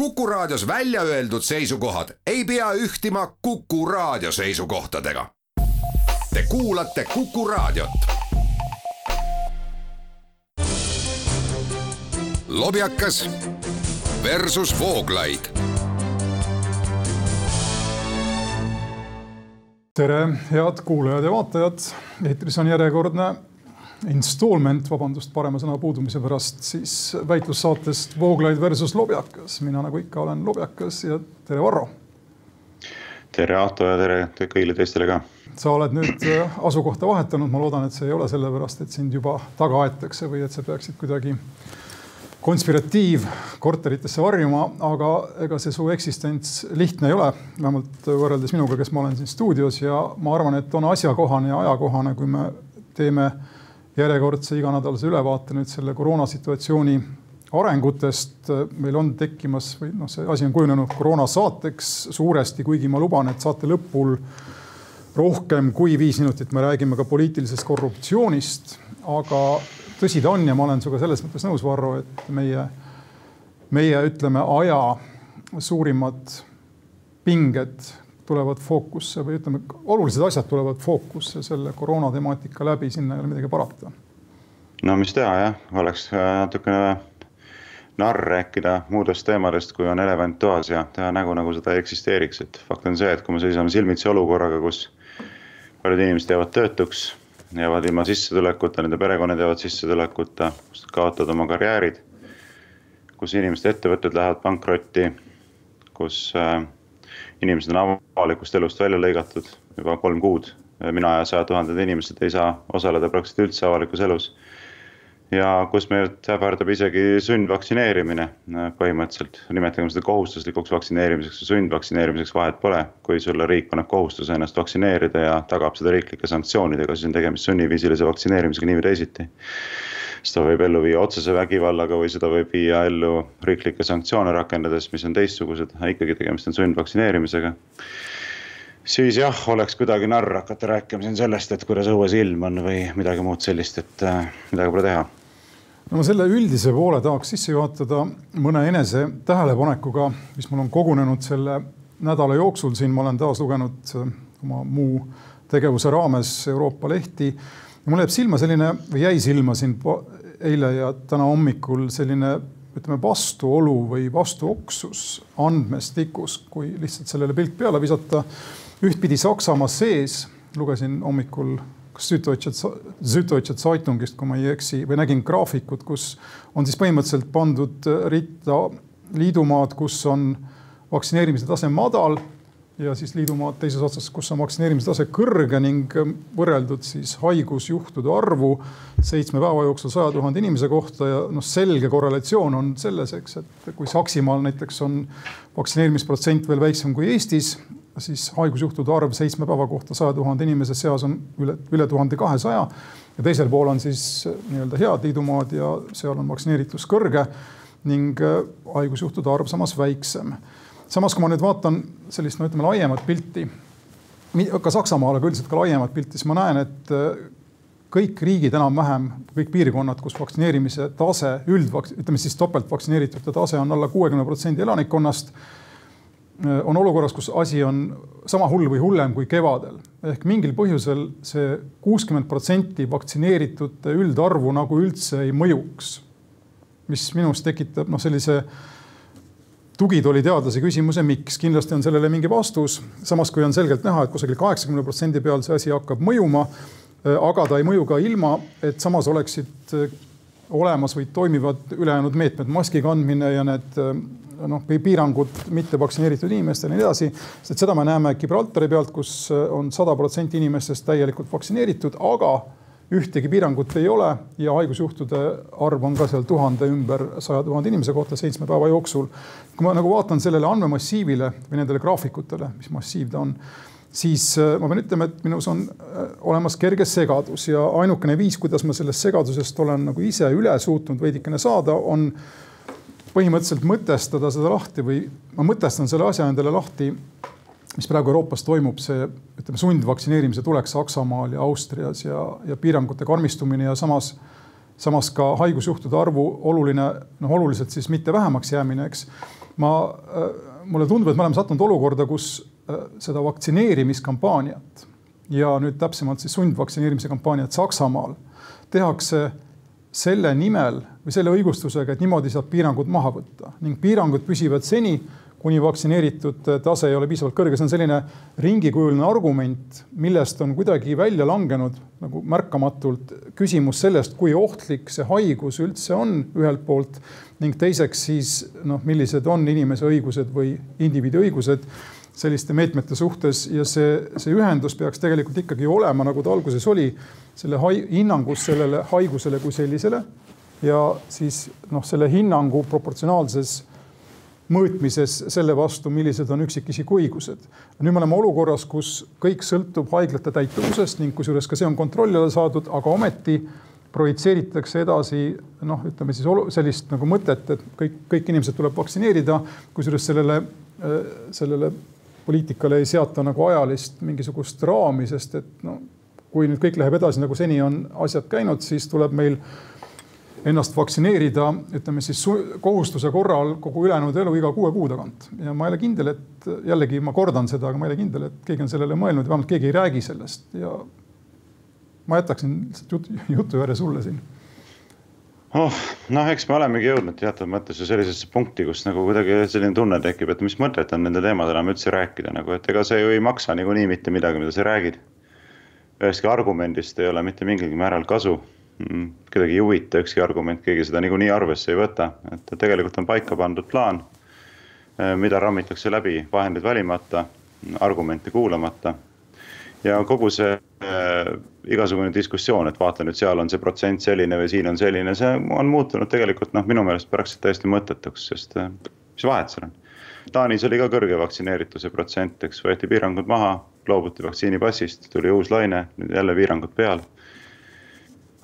Kuku Raadios välja öeldud seisukohad ei pea ühtima Kuku Raadio seisukohtadega. Te kuulate Kuku Raadiot. lobjakas versus Vooglaid. tere, head kuulajad ja vaatajad. eetris on järjekordne installment, vabandust parema sõna puudumise pärast, siis väitlussaatest Vooglaid versus Lobjakas. mina nagu ikka olen Lobjakas ja tere, Varro. tere, Ahto ja tere kõigile teistele ka. sa oled nüüd äh, asukohta vahetanud, ma loodan, et see ei ole sellepärast, et sind juba taga aetakse või et sa peaksid kuidagi konspiratiivkorteritesse varjuma, aga ega see su eksistents lihtne ei ole, vähemalt võrreldes minuga, kes ma olen siin stuudios ja ma arvan, et on asjakohane ja ajakohane, kui me teeme järjekordse iganädalase ülevaate nüüd selle koroonasituatsiooni arengutest. meil on tekkimas või noh, see asi on kujunenud koroonasaateks suuresti, kuigi ma luban, et saate lõpul rohkem kui viis minutit me räägime ka poliitilisest korruptsioonist. aga tõsi ta on ja ma olen sinuga selles mõttes nõus, Varro, et meie, meie ütleme aja suurimad pinged tulevad fookusse või ütleme, olulised asjad tulevad fookusse selle koroona temaatika läbi, sinna ei ole midagi parata. no mis teha jah, oleks äh, natukene narr rääkida muudest teemadest, kui on elevant toas ja teha nägu, nagu seda ei eksisteeriks, et fakt on see, et kui me seisame silmitsi olukorraga, kus paljud inimesed jäävad töötuks, jäävad ilma sissetulekuta, nende perekonnad jäävad sissetulekuta, kaotavad oma karjäärid, kus inimeste ettevõtted lähevad pankrotti, kus äh, inimesed on avalikust elust välja lõigatud juba kolm kuud. mina ja sajad tuhanded inimesed ei saa osaleda praktiliselt üldse avalikus elus. ja kus meilt ähvardab isegi sundvaktsineerimine põhimõtteliselt, nimetagem seda kohustuslikuks vaktsineerimiseks või sundvaktsineerimiseks, vahet pole. kui sulle riik paneb kohustuse ennast vaktsineerida ja tagab seda riiklike sanktsioonidega, siis on tegemist sunniviisilise vaktsineerimisega nii või teisiti seda võib ellu viia otsese vägivallaga või seda võib viia ellu riiklikke sanktsioone rakendades, mis on teistsugused, ikkagi tegemist on sundvaktsineerimisega. siis jah, oleks kuidagi narr hakata rääkima siin sellest, et kuidas õues ilm on või midagi muud sellist, et äh, midagi pole teha. No ma selle üldise poole tahaks sisse juhatada mõne enese tähelepanekuga, mis mul on kogunenud selle nädala jooksul siin, ma olen taas lugenud äh, oma muu tegevuse raames Euroopa lehti mul jääb silma selline või jäi silma siin eile ja täna hommikul selline ütleme vastuolu või vastuoksus andmestikus, kui lihtsalt sellele pilt peale visata. ühtpidi Saksamaa sees lugesin hommikul kas Süddeutsche, Süddeutsche Zeitungist, kui ma ei eksi, või nägin graafikut, kus on siis põhimõtteliselt pandud ritta liidumaad, kus on vaktsineerimise tase madal ja siis liidumaad teises otsas, kus on vaktsineerimise tase kõrge ning ähm, võrreldud siis haigusjuhtude arvu seitsme päeva jooksul saja tuhande inimese kohta ja noh, selge korrelatsioon on selles, eks, et kui Saksimaal näiteks on vaktsineerimisprotsent veel väiksem kui Eestis, siis haigusjuhtude arv seitsme päeva kohta saja tuhande inimese seas on üle, üle tuhande kahesaja. ja teisel pool on siis äh, nii-öelda head liidumaad ja seal on vaktsineeritus kõrge ning äh, haigusjuhtude arv samas väiksem samas, kui ma nüüd vaatan sellist, no ütleme laiemat pilti, ka Saksamaal, aga üldiselt ka laiemat pilti, siis ma näen, et äh, kõik riigid enam-vähem, kõik piirkonnad, kus vaktsineerimise tase, üldvaks-, ütleme siis topeltvaktsineeritute tase on alla kuuekümne protsendi elanikkonnast, äh, on olukorras, kus asi on sama hull või hullem kui kevadel. ehk mingil põhjusel see kuuskümmend protsenti vaktsineeritute üldarvu nagu üldse ei mõjuks. mis minu arust tekitab noh, sellise tugitooliteadlase küsimuse, miks, kindlasti on sellele mingi vastus. samas, kui on selgelt näha, et kusagil kaheksakümne protsendi peal see asi hakkab mõjuma, äh, aga ta ei mõju ka ilma, et samas oleksid äh, olemas või toimivad ülejäänud meetmed, maski kandmine ja need äh, noh, piirangud mittevaktsineeritud inimestele ja nii edasi. sest seda me näeme Gibraltari pealt, kus on sada protsenti inimestest täielikult vaktsineeritud, aga ühtegi piirangut ei ole ja haigusjuhtude arv on ka seal tuhande ümber saja tuhande inimese kohta seitsme päeva jooksul. kui ma nagu vaatan sellele andmemassiivile või nendele graafikutele, mis massiiv ta on, siis äh, ma pean ütlema, et minus on äh, olemas kerge segadus ja ainukene viis, kuidas ma sellest segadusest olen nagu ise üle suutnud veidikene saada, on põhimõtteliselt mõtestada seda lahti või ma mõtestan selle asja endale lahti mis praegu Euroopas toimub, see ütleme, sundvaktsineerimise tulek Saksamaal ja Austrias ja, ja piirangute karmistumine ja samas, samas ka haigusjuhtude arvu oluline, noh, oluliselt siis mitte vähemaks jäämine, eks. ma, mulle tundub, et me oleme sattunud olukorda, kus seda vaktsineerimiskampaaniat ja nüüd täpsemalt siis sundvaktsineerimise kampaaniat Saksamaal tehakse selle nimel või selle õigustusega, et niimoodi saab piirangud maha võtta ning piirangud püsivad seni, kuni vaktsineeritud tase ei ole piisavalt kõrge, see on selline ringikujuline argument, millest on kuidagi välja langenud nagu märkamatult küsimus sellest, kui ohtlik see haigus üldse on ühelt poolt ning teiseks siis noh, millised on inimese õigused või indiviidi õigused selliste meetmete suhtes. Ja see, see ühendus peaks tegelikult ikkagi olema, nagu ta alguses oli, selle hinnangus sellele haigusele kui sellisele. Ja siis noh, selle hinnangu proportsionaalses mõõtmises selle vastu, millised on üksikisiku õigused. nüüd me oleme olukorras, kus kõik sõltub haiglate täituvusest ning kusjuures ka see on kontrolli alla saadud, aga ometi projitseeritakse edasi noh, ütleme siis sellist nagu mõtet, et kõik, kõik inimesed tuleb vaktsineerida, kusjuures sellele, sellele poliitikale ei seata nagu ajalist mingisugust raami, sest et no kui nüüd kõik läheb edasi, nagu seni on asjad käinud, siis tuleb meil ennast vaktsineerida, ütleme siis kohustuse korral kogu ülejäänud elu iga kuue kuu tagant. ja ma ei ole kindel, et jällegi ma kordan seda, aga ma ei ole kindel, et keegi on sellele mõelnud, vähemalt keegi ei räägi sellest ja ma jätaksin lihtsalt jutu, jutu järje sulle siin oh,. noh, eks me olemegi jõudnud teatud mõttes ju sellisesse punkti, kus nagu kuidagi selline tunne tekib, et mis mõtet on nende teemadel enam üldse rääkida nagu, et ega see ju ei maksa niikuinii mitte midagi, mida sa räägid. ühestki argumendist ei ole mitte mingilgi määral kasu kedagi ei huvita ükski argument, keegi seda niikuinii arvesse ei võta, et tegelikult on paika pandud plaan, eh, mida rammitakse läbi vahendeid valimata, argumente kuulamata. ja kogu see äh, igasugune diskussioon, et vaata nüüd seal on see protsent selline või siin on selline, see on muutunud tegelikult noh, minu meelest praktiliselt täiesti mõttetuks, sest äh, mis vahet seal on. Taanis oli ka kõrge vaktsineerituse protsent, eks võeti piirangud maha, loobuti vaktsiinipassist, tuli uus laine, nüüd jälle piirangud peale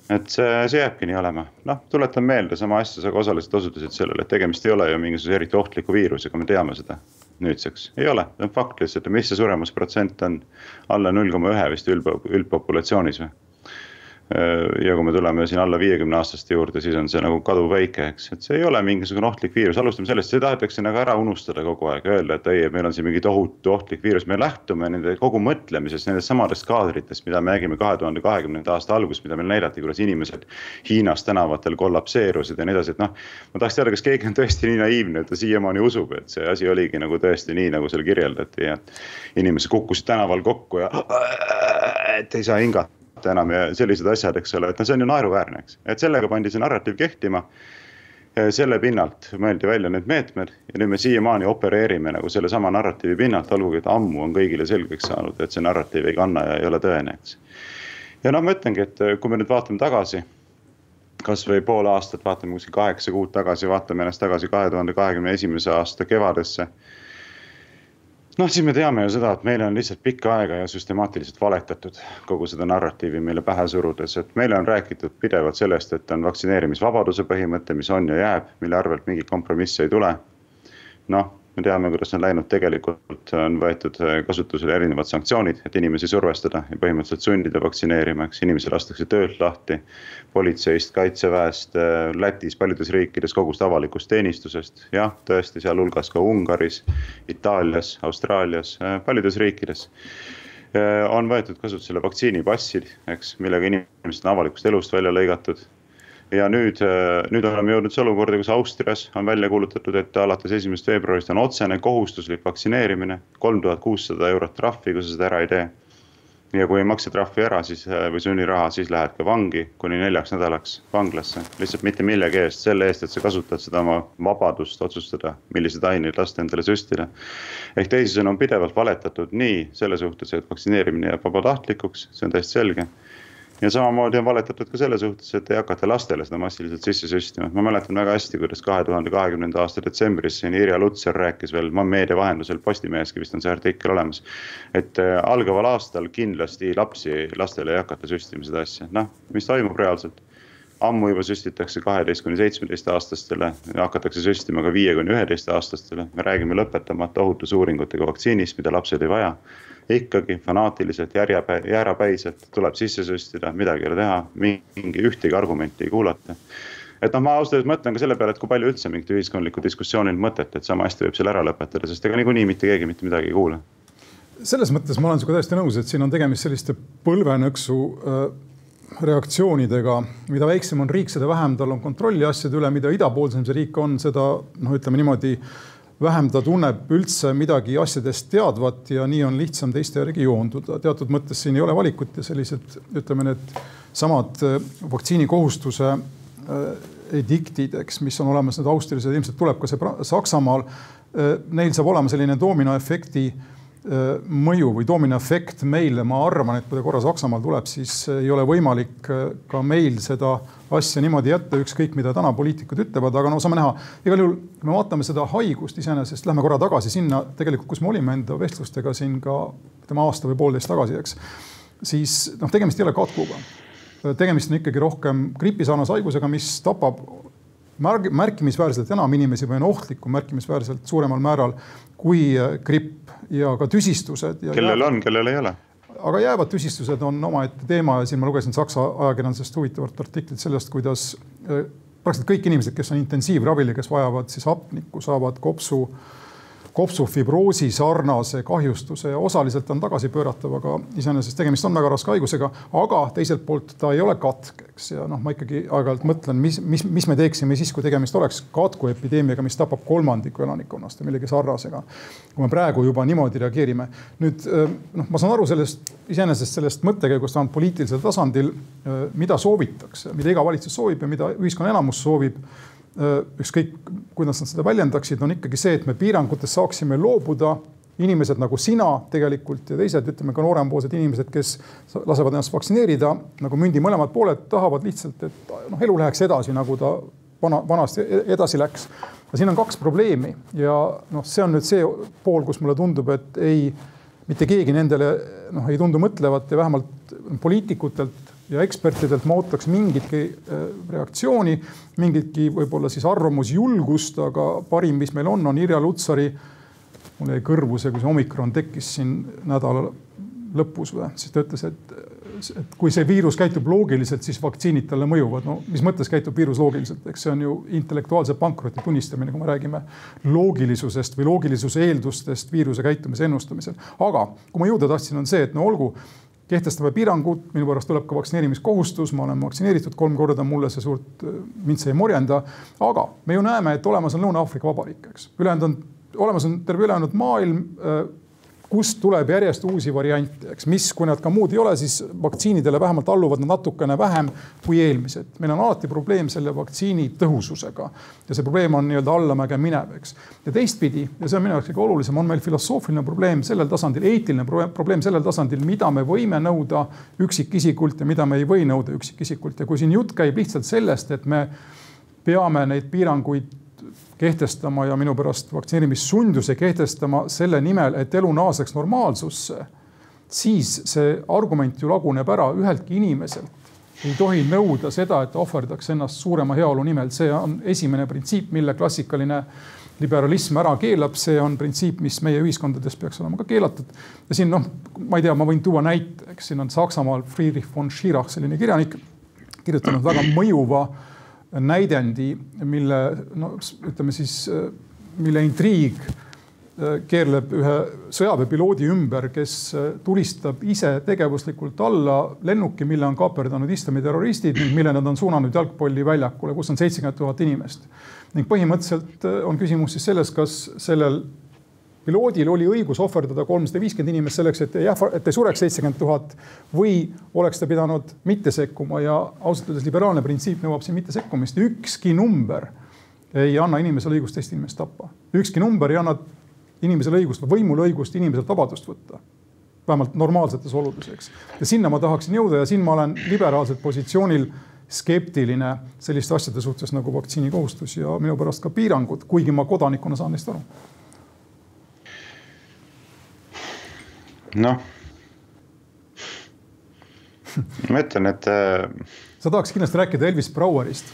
et see, see jääbki nii olema, noh, tuletan meelde sama asja, sa ka osaliselt osutasid sellele, et tegemist ei ole ju mingisuguse eriti ohtliku viirusega, me teame seda nüüdseks, ei ole, see on fakt lihtsalt, mis see suremusprotsent on? Alla null koma ühe vist üld, üldpopulatsioonis või ja kui me tuleme siin alla viiekümne aastaste juurde, siis on see nagu kaduvväike, eks, et see ei ole mingisugune ohtlik viirus, alustame sellest, see tahetakse nagu ära unustada kogu aeg, öelda, et ei, meil on siin mingi tohutu ohtlik viirus, me lähtume nende kogu mõtlemisest, nendest samadest kaadritest, mida me nägime kahe tuhande kahekümnenda aasta alguses, mida meile näidati, kuidas inimesed Hiinas tänavatel kollapseerusid ja nii edasi, et noh. ma tahaks teada, kas keegi on tõesti nii naiivne, et ta siiamaani usub, et see asi oligi nagu tõesti nii, nagu seal kirjeldati ja inimesed kukkusid tänaval kokku ja et ei saa hingata enam ja sellised asjad, eks ole, et no see on ju naeruväärne, eks, et sellega pandi see narratiiv kehtima. selle pinnalt mõeldi välja need meetmed ja nüüd me siiamaani opereerime nagu sellesama narratiivi pinnalt, olgugi et ammu on kõigile selgeks saanud, et see narratiiv ei kanna ja ei ole tõene, eks. ja noh, ma ütlengi, et kui me nüüd vaatame tagasi kasvõi pool aastat, vaatame kuskil kaheksa kuud tagasi, vaatame ennast tagasi kahe tuhande kahekümne esimese aasta kevadesse noh, siis me teame ju seda, et meile on lihtsalt pikka aega ja süstemaatiliselt valetatud kogu seda narratiivi meile pähe surudes, et meile on räägitud pidevalt sellest, et on vaktsineerimisvabaduse põhimõte, mis on ja jääb, mille arvelt mingit kompromissi ei tule. noh, me teame, kuidas on läinud, tegelikult on võetud kasutusele erinevad sanktsioonid, et inimesi survestada ja põhimõtteliselt sundida vaktsineerima, eks inimesi lastakse töölt lahti. politseist, kaitseväest, Lätis, paljudes riikides kogust avalikust teenistusest, jah, tõesti, sealhulgas ka Ungaris, Itaalias, Austraalias, paljudes riikides on võetud kasutusele vaktsiinipassid, eks, millega inimesed on avalikust elust välja lõigatud ja nüüd, äh, nüüd oleme jõudnud olukorda, kus Austrias on välja kuulutatud, et alates esimesest veebruarist on otsene kohustuslik vaktsineerimine, kolm tuhat kuussada eurot trahvi, kui sa seda ära ei tee. ja kui ei maksa trahvi ära, siis äh, või sunniraha, siis lähed ka vangi kuni neljaks nädalaks vanglasse, lihtsalt mitte millegi eest, selle eest, et sa kasutad seda oma vabadust otsustada, milliseid aineid lasta endale süstida. ehk teisisõnu on pidevalt valetatud nii selle suhtes, et vaktsineerimine jääb vabatahtlikuks, see on täiesti selge ja samamoodi on valetatud ka selle suhtes, et ei hakata lastele seda massiliselt sisse süstima, ma mäletan väga hästi, kuidas kahe tuhande kahekümnenda aasta detsembris siin Irja Lutsar rääkis veel meedia vahendusel, Postimeheski vist on see artikkel olemas. et äh, algaval aastal kindlasti lapsi, lastele ei hakata süstima seda asja, noh, mis toimub reaalselt? Ammu juba süstitakse kaheteist kuni seitsmeteist aastastele, hakatakse süstima ka viie kuni üheteist aastastele, me räägime lõpetamata ohutusuuringutega vaktsiinist, mida lapsed ei vaja ikkagi fanaatiliselt, järjepä-, jäärapäiselt tuleb sisse süstida, midagi ei ole teha, mingi ühtegi argumenti ei kuulata. et noh, ma ausalt öeldes mõtlen ka selle peale, et kui palju üldse mingit ühiskondlikku diskussioonil mõtet, et sama hästi võib selle ära lõpetada, sest ega niikuinii mitte keegi mitte midagi ei kuule. selles mõttes ma olen sinuga täiesti nõus, et siin on tegemist selliste põlvenõksu äh, reaktsioonidega, mida väiksem on riik, seda vähem tal on kontrolli asjade üle, mida idapoolsem see riik on, seda noh, ütleme niimoodi vähem ta tunneb üldse midagi asjadest teadvat ja nii on lihtsam teiste järgi joonduda. teatud mõttes siin ei ole valikut ja sellised, ütleme need samad äh, vaktsiinikohustuse äh, ediktid, eks, mis on olemas nüüd Austrias ja ilmselt tuleb ka see Saksamaal. Äh, neil saab olema selline dominoefekti mõju või dominoefekt meile, ma arvan, et kui ta korra Saksamaal tuleb, siis ei ole võimalik ka meil seda asja niimoodi jätta, ükskõik mida täna poliitikud ütlevad, aga no saame näha. igal juhul, me vaatame seda haigust iseenesest, lähme korra tagasi sinna tegelikult, kus me olime enda vestlustega siin ka ütleme aasta või poolteist tagasi, eks. siis noh, tegemist ei ole katkuga tegemist on ikkagi rohkem gripisarnase haigusega, mis tapab märkimisväärselt enam inimesi või on ohtlikum märkimisväärselt suuremal määral kui äh, gripp ja ka tüsistused. kellel on, kellel ei ole aga jäävad tüsistused on omaette teema ja siin ma lugesin Saksa ajakirjandusest huvitavat artiklit sellest, kuidas äh, praktiliselt kõik inimesed, kes on intensiivravil ja kes vajavad siis hapnikku, saavad kopsu äh, kopsufibroosi sarnase kahjustuse ja osaliselt on tagasipööratav, aga iseenesest tegemist on väga raske haigusega, aga teiselt poolt ta ei ole katk, eks ja noh, ma ikkagi aeg-ajalt mõtlen, mis, mis, mis me teeksime siis, kui tegemist oleks katkuepideemiaga, mis tapab kolmandiku elanikkonnast või millegi sarnasega. kui me praegu juba niimoodi reageerime. nüüd noh, ma saan aru sellest iseenesest sellest mõttekäigust vähemalt poliitilisel tasandil, mida soovitakse, mida iga valitsus soovib ja mida ühiskonna enamus soovib ükskõik kuidas nad seda väljendaksid, on ikkagi see, et me piirangutest saaksime loobuda. inimesed nagu sina tegelikult ja teised, ütleme ka noorempoolsed inimesed, kes lasevad ennast vaktsineerida nagu mündi mõlemad pooled, tahavad lihtsalt, et noh, elu läheks edasi, nagu ta vana, vanasti e-, edasi läks. aga siin on kaks probleemi ja noh, see on nüüd see pool, kus mulle tundub, et ei, mitte keegi nendele noh, ei tundu mõtlevat ja vähemalt poliitikutelt ja ekspertidelt ma ootaks mingitki äh, reaktsiooni, mingitki võib-olla siis arvamusjulgust, aga parim, mis meil on, on Irja Lutsari. mul jäi kõrvu see, kui see omikron tekkis siin nädala lõpus või, siis ta ütles, et, et kui see viirus käitub loogiliselt, siis vaktsiinid talle mõjuvad. no mis mõttes käitub viirus loogiliselt, eks see on ju intellektuaalse pankroti tunnistamine, kui me räägime loogilisusest või loogilisuse eeldustest viiruse käitumise ennustamisel. aga kui ma jõuda tahtsin, on see, et no olgu kehtestame piirangud, minu pärast tuleb ka vaktsineerimiskohustus, ma olen vaktsineeritud kolm korda, mulle see suurt, mind see ei morjenda. aga me ju näeme, et olemas on Lõuna-Aafrika Vabariik, eks, ülejäänud on, olemas on terve ülejäänud maailm kust tuleb järjest uusi variante, eks, mis, kui nad ka muud ei ole, siis vaktsiinidele vähemalt alluvad nad natukene vähem kui eelmised. meil on alati probleem selle vaktsiini tõhususega ja see probleem on nii-öelda allamäge minev, eks. ja teistpidi, ja see on minu jaoks kõige olulisem, on meil filosoofiline probleem sellel tasandil, eetiline probleem sellel tasandil, mida me võime nõuda üksikisikult ja mida me ei või nõuda üksikisikult ja kui siin jutt käib lihtsalt sellest, et me peame neid piiranguid kehtestama ja minu pärast vaktsineerimissunduse kehtestama selle nimel, et elu naaseks normaalsusse, siis see argument ju laguneb ära üheltki inimeselt. ei tohi nõuda seda, et ohverdaks ennast suurema heaolu nimel, see on esimene printsiip, mille klassikaline liberalism ära keelab, see on printsiip, mis meie ühiskondades peaks olema ka keelatud. ja siin noh, ma ei tea, ma võin tuua näite, eks siin on Saksamaal Friedrich von Schirach, selline kirjanik, kirjutanud väga mõjuva näidendi, mille no ütleme siis, mille intriig äh, keerleb ühe sõjaväepiloodi ümber, kes äh, tulistab ise tegevuslikult alla lennuki, mille on kaaperdanud islamiterroristid ning mille nad on suunanud jalgpalliväljakule, kus on seitsekümmend tuhat inimest. ning põhimõtteliselt äh, on küsimus siis selles, kas sellel piloodil oli õigus ohverdada kolmsada viiskümmend inimest selleks, et ähva-, et ei sureks seitsekümmend tuhat või oleks ta pidanud mitte sekkuma ja ausalt öeldes liberaalne printsiip nõuab siin mitte sekkumist. ükski number ei anna inimesele õigust teist inimest tappa. ükski number ei anna inimesele õigust, võimule õigust inimeselt vabadust võtta. vähemalt normaalsetes oludes, eks. ja sinna ma tahaksin jõuda ja siin ma olen liberaalsel positsioonil skeptiline selliste asjade suhtes nagu vaktsiinikohustus ja minu pärast ka piirangud, kuigi ma kodanikuna saan neist aru noh, ma ütlen, et. Äh, sa tahaks kindlasti rääkida Elvis Brouerist,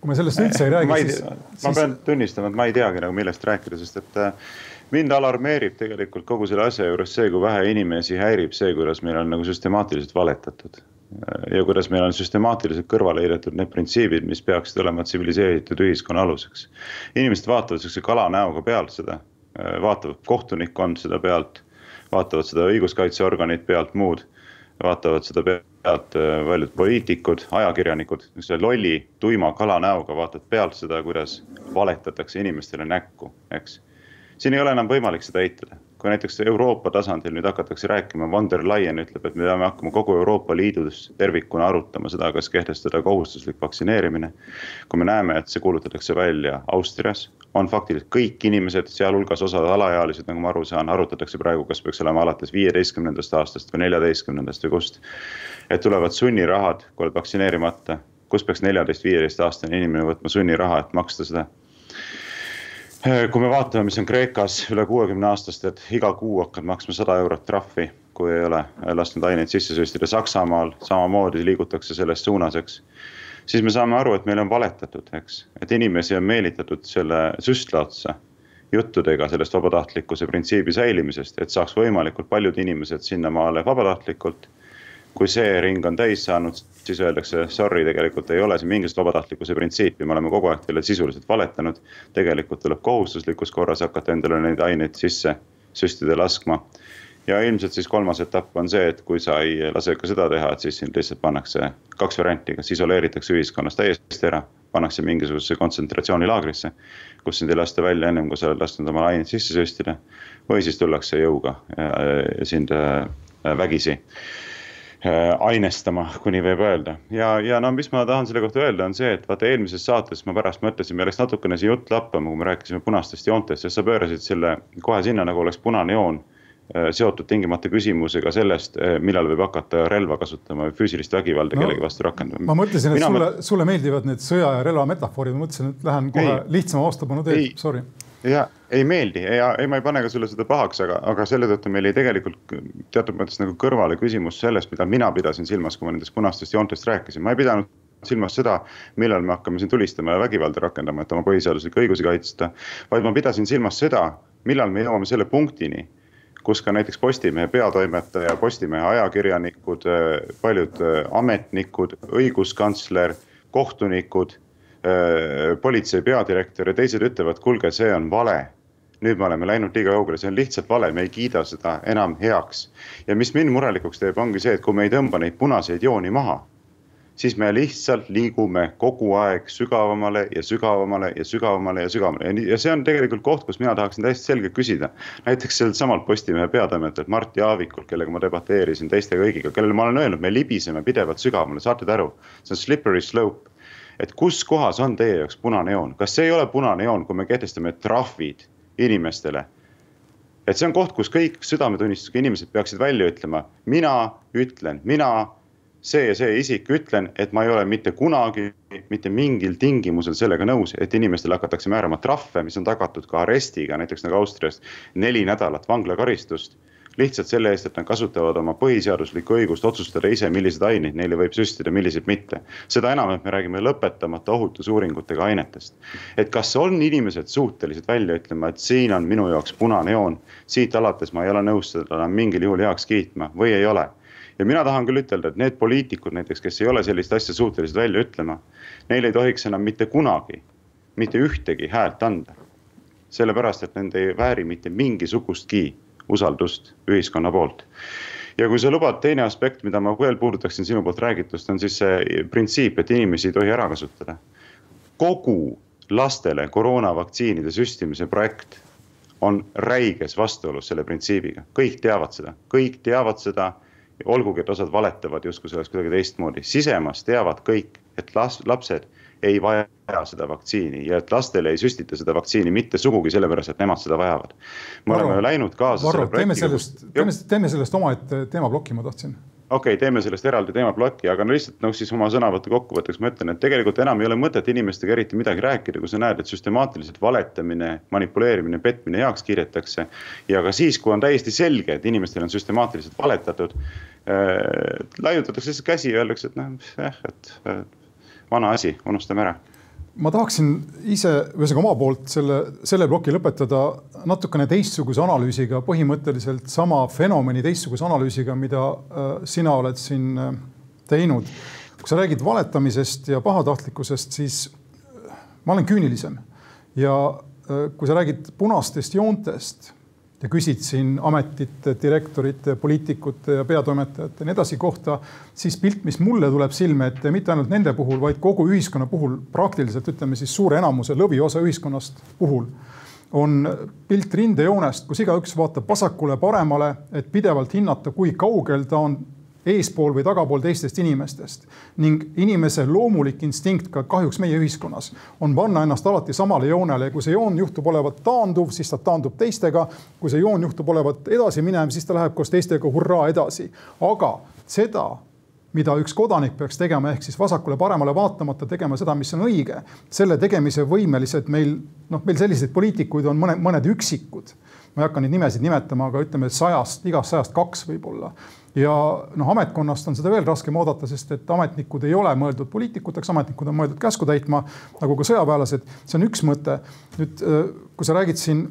kui me sellest üldse ei räägi. siis, ma pean tunnistama, et ma ei teagi nagu millest rääkida, sest et äh, mind alarmeerib tegelikult kogu selle asja juures see, kui vähe inimesi häirib see, kuidas meil on nagu süstemaatiliselt valetatud. ja kuidas meil on süstemaatiliselt kõrvale heidetud need printsiibid, mis peaksid olema tsiviliseeritud ühiskonna aluseks. inimesed vaatavad sihukese kalanäoga pealt seda, vaatavad kohtunikkond seda pealt, vaatavad seda õiguskaitseorganid pealt, muud, vaatavad seda pealt paljud poliitikud, ajakirjanikud, niisuguse lolli, tuima kalanäoga vaatad pealt seda, kuidas valetatakse inimestele näkku, eks. siin ei ole enam võimalik seda eitada kui näiteks Euroopa tasandil nüüd hakatakse rääkima, von der Leyen ütleb, et me peame hakkama kogu Euroopa Liidus tervikuna arutama seda, kas kehtestada kohustuslik vaktsineerimine. kui me näeme, et see kuulutatakse välja Austrias, on faktiliselt kõik inimesed, sealhulgas osad alaealised, nagu ma aru saan, arutatakse praegu, kas peaks olema alates viieteistkümnendast aastast või neljateistkümnendast või kust. et tulevad sunnirahad, kui oled vaktsineerimata, kust peaks neljateist, viieteist aastane inimene võtma sunniraha, et maksta seda kui me vaatame, mis on Kreekas üle kuuekümne aastast, et iga kuu hakkad maksma sada eurot trahvi, kui ei ole lasknud aineid sisse süstida, Saksamaal samamoodi liigutakse selles suunas, eks. siis me saame aru, et meile on valetatud, eks, et inimesi on meelitatud selle süstla otsa juttudega sellest vabatahtlikkuse printsiibi säilimisest, et saaks võimalikult paljud inimesed sinnamaale vabatahtlikult kui see ring on täis saanud, siis öeldakse sorry, tegelikult ei ole siin mingisugust vabatahtlikkuse printsiipi, me oleme kogu aeg teile sisuliselt valetanud. tegelikult tuleb kohustuslikus korras hakata endale neid aineid sisse süstida laskma. ja ilmselt siis kolmas etapp on see, et kui sa ei lase ka seda teha, et siis sind lihtsalt pannakse kaks varianti, kas isoleeritakse ühiskonnast täiesti ära, pannakse mingisugusesse kontsentratsioonilaagrisse, kus sind ei lasta välja ennem kui sa oled lasknud oma aineid sisse süstida. või siis tullakse jõuga ja sind äh, vägisi Äh, ainestama, kui nii võib öelda. ja, ja no mis ma tahan selle kohta öelda, on see, et vaata eelmises saates ma pärast mõtlesin, meil läks natukene see jutt lappama, kui me rääkisime punastest joontest, sest sa pöörasid selle kohe sinna, nagu oleks punane joon äh, seotud tingimata küsimusega sellest, äh, millal võib hakata relva kasutama või füüsilist vägivalda no, kellegi vastu rakendama. ma mõtlesin, et Mina sulle mõt..., sulle meeldivad need sõja ja relva metafoorid, ma mõtlesin, et lähen kohe ei, lihtsama vastupanu teed, sorry ja ei meeldi ja ei, ma ei pane ka sulle seda pahaks, aga, aga selle tõttu meil jäi tegelikult teatud mõttes nagu kõrvale küsimus sellest, mida mina pidasin silmas, kui ma nendest punastest joontest rääkisin, ma ei pidanud silmas seda, millal me hakkame siin tulistama ja vägivalda rakendama, et oma põhiseaduslikke õigusi kaitsta. vaid ma pidasin silmas seda, millal me jõuame selle punktini, kus ka näiteks Postimehe peatoimetaja, Postimehe ajakirjanikud, paljud ametnikud, õiguskantsler, kohtunikud Äh, politsei peadirektor ja teised ütlevad, kuulge, see on vale. nüüd me oleme läinud liiga kaugele, see on lihtsalt vale, me ei kiida seda enam heaks. ja mis mind murelikuks teeb, ongi see, et kui me ei tõmba neid punaseid jooni maha, siis me lihtsalt liigume kogu aeg sügavamale ja sügavamale ja sügavamale ja sügavamale ja, ja see on tegelikult koht, kus mina tahaksin täiesti selgelt küsida. näiteks sellelt samalt Postimehe peatoimetajalt Mart Jaavikult, kellega ma debateerisin teiste kõigiga, kellele ma olen öelnud, me libiseme pidevalt sügavamale, saate te aru? see on slippery slope et kus kohas on teie jaoks punane joon, kas see ei ole punane joon, kui me kehtestame trahvid inimestele? et see on koht, kus kõik südametunnistusega inimesed peaksid välja ütlema, mina ütlen, mina, see ja see isik ütlen, et ma ei ole mitte kunagi, mitte mingil tingimusel sellega nõus, et inimestele hakatakse määrama trahve, mis on tagatud ka arestiga, näiteks nagu Austrias neli nädalat vanglakaristust lihtsalt selle eest, et nad kasutavad oma põhiseaduslikku õigust otsustada ise, milliseid aineid neile võib süstida, milliseid mitte. seda enam, et me räägime lõpetamata ohutusuuringutega ainetest. et kas on inimesed suutelised välja ütlema, et siin on minu jaoks punane joon, siit alates ma ei ole nõus seda enam mingil juhul heaks kiitma või ei ole ja mina tahan küll ütelda, et need poliitikud näiteks, kes ei ole sellist asja suutelised välja ütlema, neile ei tohiks enam mitte kunagi mitte ühtegi häält anda. sellepärast, et nende ei vääri mitte mingisugustki usaldust ühiskonna poolt. ja kui sa lubad, teine aspekt, mida ma veel puudutaksin sinu poolt räägitust, on siis see printsiip, et inimesi ei tohi ära kasutada. kogu lastele koroonavaktsiinide süstimise projekt on räiges vastuolus selle printsiibiga, kõik teavad seda, kõik teavad seda. olgugi, et osad valetavad justkui see oleks kuidagi teistmoodi, sisemas teavad kõik, et las-, lapsed ei vaja seda vaktsiini ja et lastele ei süstita seda vaktsiini mitte sugugi sellepärast, et nemad seda vajavad. me Varro, oleme läinud kaasa. Varro, teeme sellest, teeme, teeme sellest omaette teemaploki, ma tahtsin okei okay,, teeme sellest eraldi teemaploki, aga no lihtsalt noh, siis oma sõnavõtu kokkuvõtteks ma ütlen, et tegelikult enam ei ole mõtet inimestega eriti midagi rääkida, kui sa näed, et süstemaatiliselt valetamine, manipuleerimine, petmine heaks kiidetakse. ja ka siis, kui on täiesti selge, et inimestele on süstemaatiliselt valetatud äh,. laiutatakse lihtsalt käsi ja öeldakse, et noh, jah, et vana asi, unustame ära ma tahaksin ise, ühesõnaga oma poolt selle, selle ploki lõpetada natukene teistsuguse analüüsiga, põhimõtteliselt sama fenomeni teistsuguse analüüsiga, mida äh, sina oled siin äh, teinud. kui sa räägid valetamisest ja pahatahtlikkusest, siis ma olen küünilisem ja kui sa räägid punastest joontest ja küsid siin ametite, direktorite, poliitikute ja peatoimetajate ja nii edasi kohta, siis pilt, mis mulle tuleb silme ette, mitte ainult nende puhul, vaid kogu ühiskonna puhul, praktiliselt ütleme siis suure enamuse, lõviosa ühiskonnast puhul, on pilt rindejoonest, kus igaüks vaatab vasakule-paremale, et pidevalt hinnata, kui kaugel ta on eespool või tagapool teistest inimestest. ning inimese loomulik instinkt ka kahjuks meie ühiskonnas on panna ennast alati samale joonele ja kui see joon juhtub olevat taanduv, siis ta taandub teistega. kui see joon juhtub olevat edasi minev, siis ta läheb koos teistega hurraa edasi. aga seda mida üks kodanik peaks tegema, ehk siis vasakule-paremale vaatamata tegema seda, mis on õige. selle tegemise võimelised meil, noh, meil selliseid poliitikuid on mõned, mõned üksikud. Ma ei hakka neid nimesid nimetama, aga ütleme, sajast, igast sajast kaks võib-olla ja noh, ametkonnast on seda veel raskem oodata, sest et ametnikud ei ole mõeldud poliitikuteks, ametnikud on mõeldud käsku täitma, nagu ka sõjaväelased. see on üks mõte. nüüd, kui sa räägid siin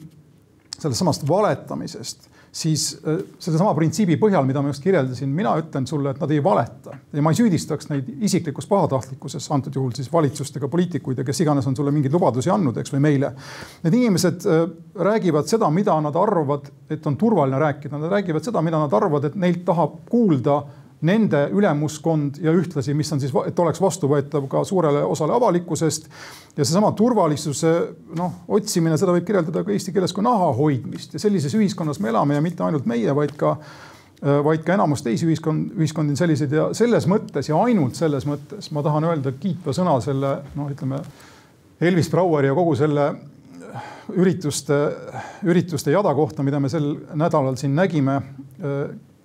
sellest samast valetamisest siis äh, sedasama printsiibi põhjal, mida ma just kirjeldasin, mina ütlen sulle, et nad ei valeta ja ma ei süüdistaks neid isiklikus pahatahtlikkuses, antud juhul siis valitsust ega poliitikuid ja kes iganes on sulle mingeid lubadusi andnud, eks või meile. Need inimesed äh, räägivad seda, mida nad arvavad, et on turvaline rääkida, nad räägivad seda, mida nad arvavad, et neilt tahab kuulda nende ülemuskond ja ühtlasi, mis on siis, et oleks vastuvõetav ka suurele osale avalikkusest. ja seesama turvalisuse noh, otsimine, seda võib kirjeldada ka eesti keeles kui naha hoidmist ja sellises ühiskonnas me elame ja mitte ainult meie, vaid ka vaid ka enamus teisi ühiskond, ühiskondi on selliseid ja selles mõttes ja ainult selles mõttes ma tahan öelda kiitva sõna selle noh, ütleme Elvis Braueri ja kogu selle ürituste, ürituste jada kohta, mida me sel nädalal siin nägime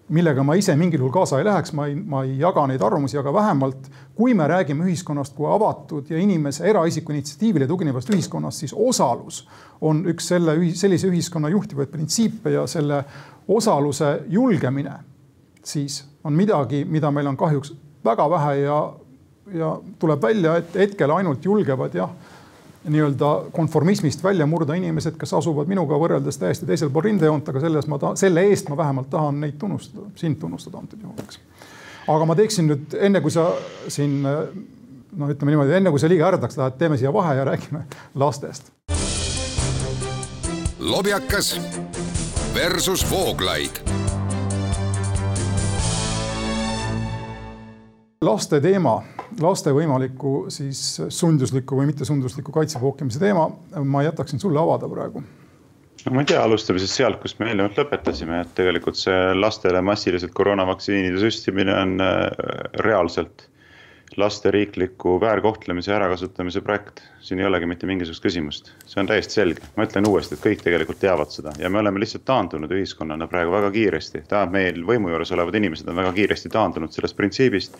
millega ma ise mingil juhul kaasa ei läheks, ma ei, ma ei jaga neid arvamusi, aga vähemalt kui me räägime ühiskonnast kui avatud ja inimese eraisiku initsiatiivile tuginevast ühiskonnast, siis osalus on üks selle, sellise ühiskonna juhtivaid printsiipe ja selle osaluse julgemine siis on midagi, mida meil on kahjuks väga vähe ja, ja tuleb välja, et hetkel ainult julgevad jah nii-öelda konformismist välja murda inimesed, kes asuvad minuga võrreldes täiesti teisel pool rindejoont, aga selles ma tahan, selle eest ma vähemalt tahan neid tunnustada, sind tunnustada antud juhul, eks. aga ma teeksin nüüd enne, kui sa siin noh, ütleme niimoodi, enne kui sa liiga ärdaks lähed, teeme siia vahe ja räägime lastest. lobjakas versus Vooglaid laste teema laste võimaliku siis sundusliku või mittesundusliku kaitsepookimise teema, ma jätaksin sulle avada praegu. No ma ei tea, alustame siis sealt, kus me eelnevalt lõpetasime, et tegelikult see lastele massiliselt koroonavaktsiinide süstimine on äh, reaalselt laste riikliku väärkohtlemise ja ärakasutamise projekt. siin ei olegi mitte mingisugust küsimust, see on täiesti selge, ma ütlen uuesti, et kõik tegelikult teavad seda. Ja me oleme lihtsalt taandunud ühiskonnana praegu väga kiiresti, tähendab meil võimu juures olevad inimesed on väga kiiresti taandunud sellest printsiibist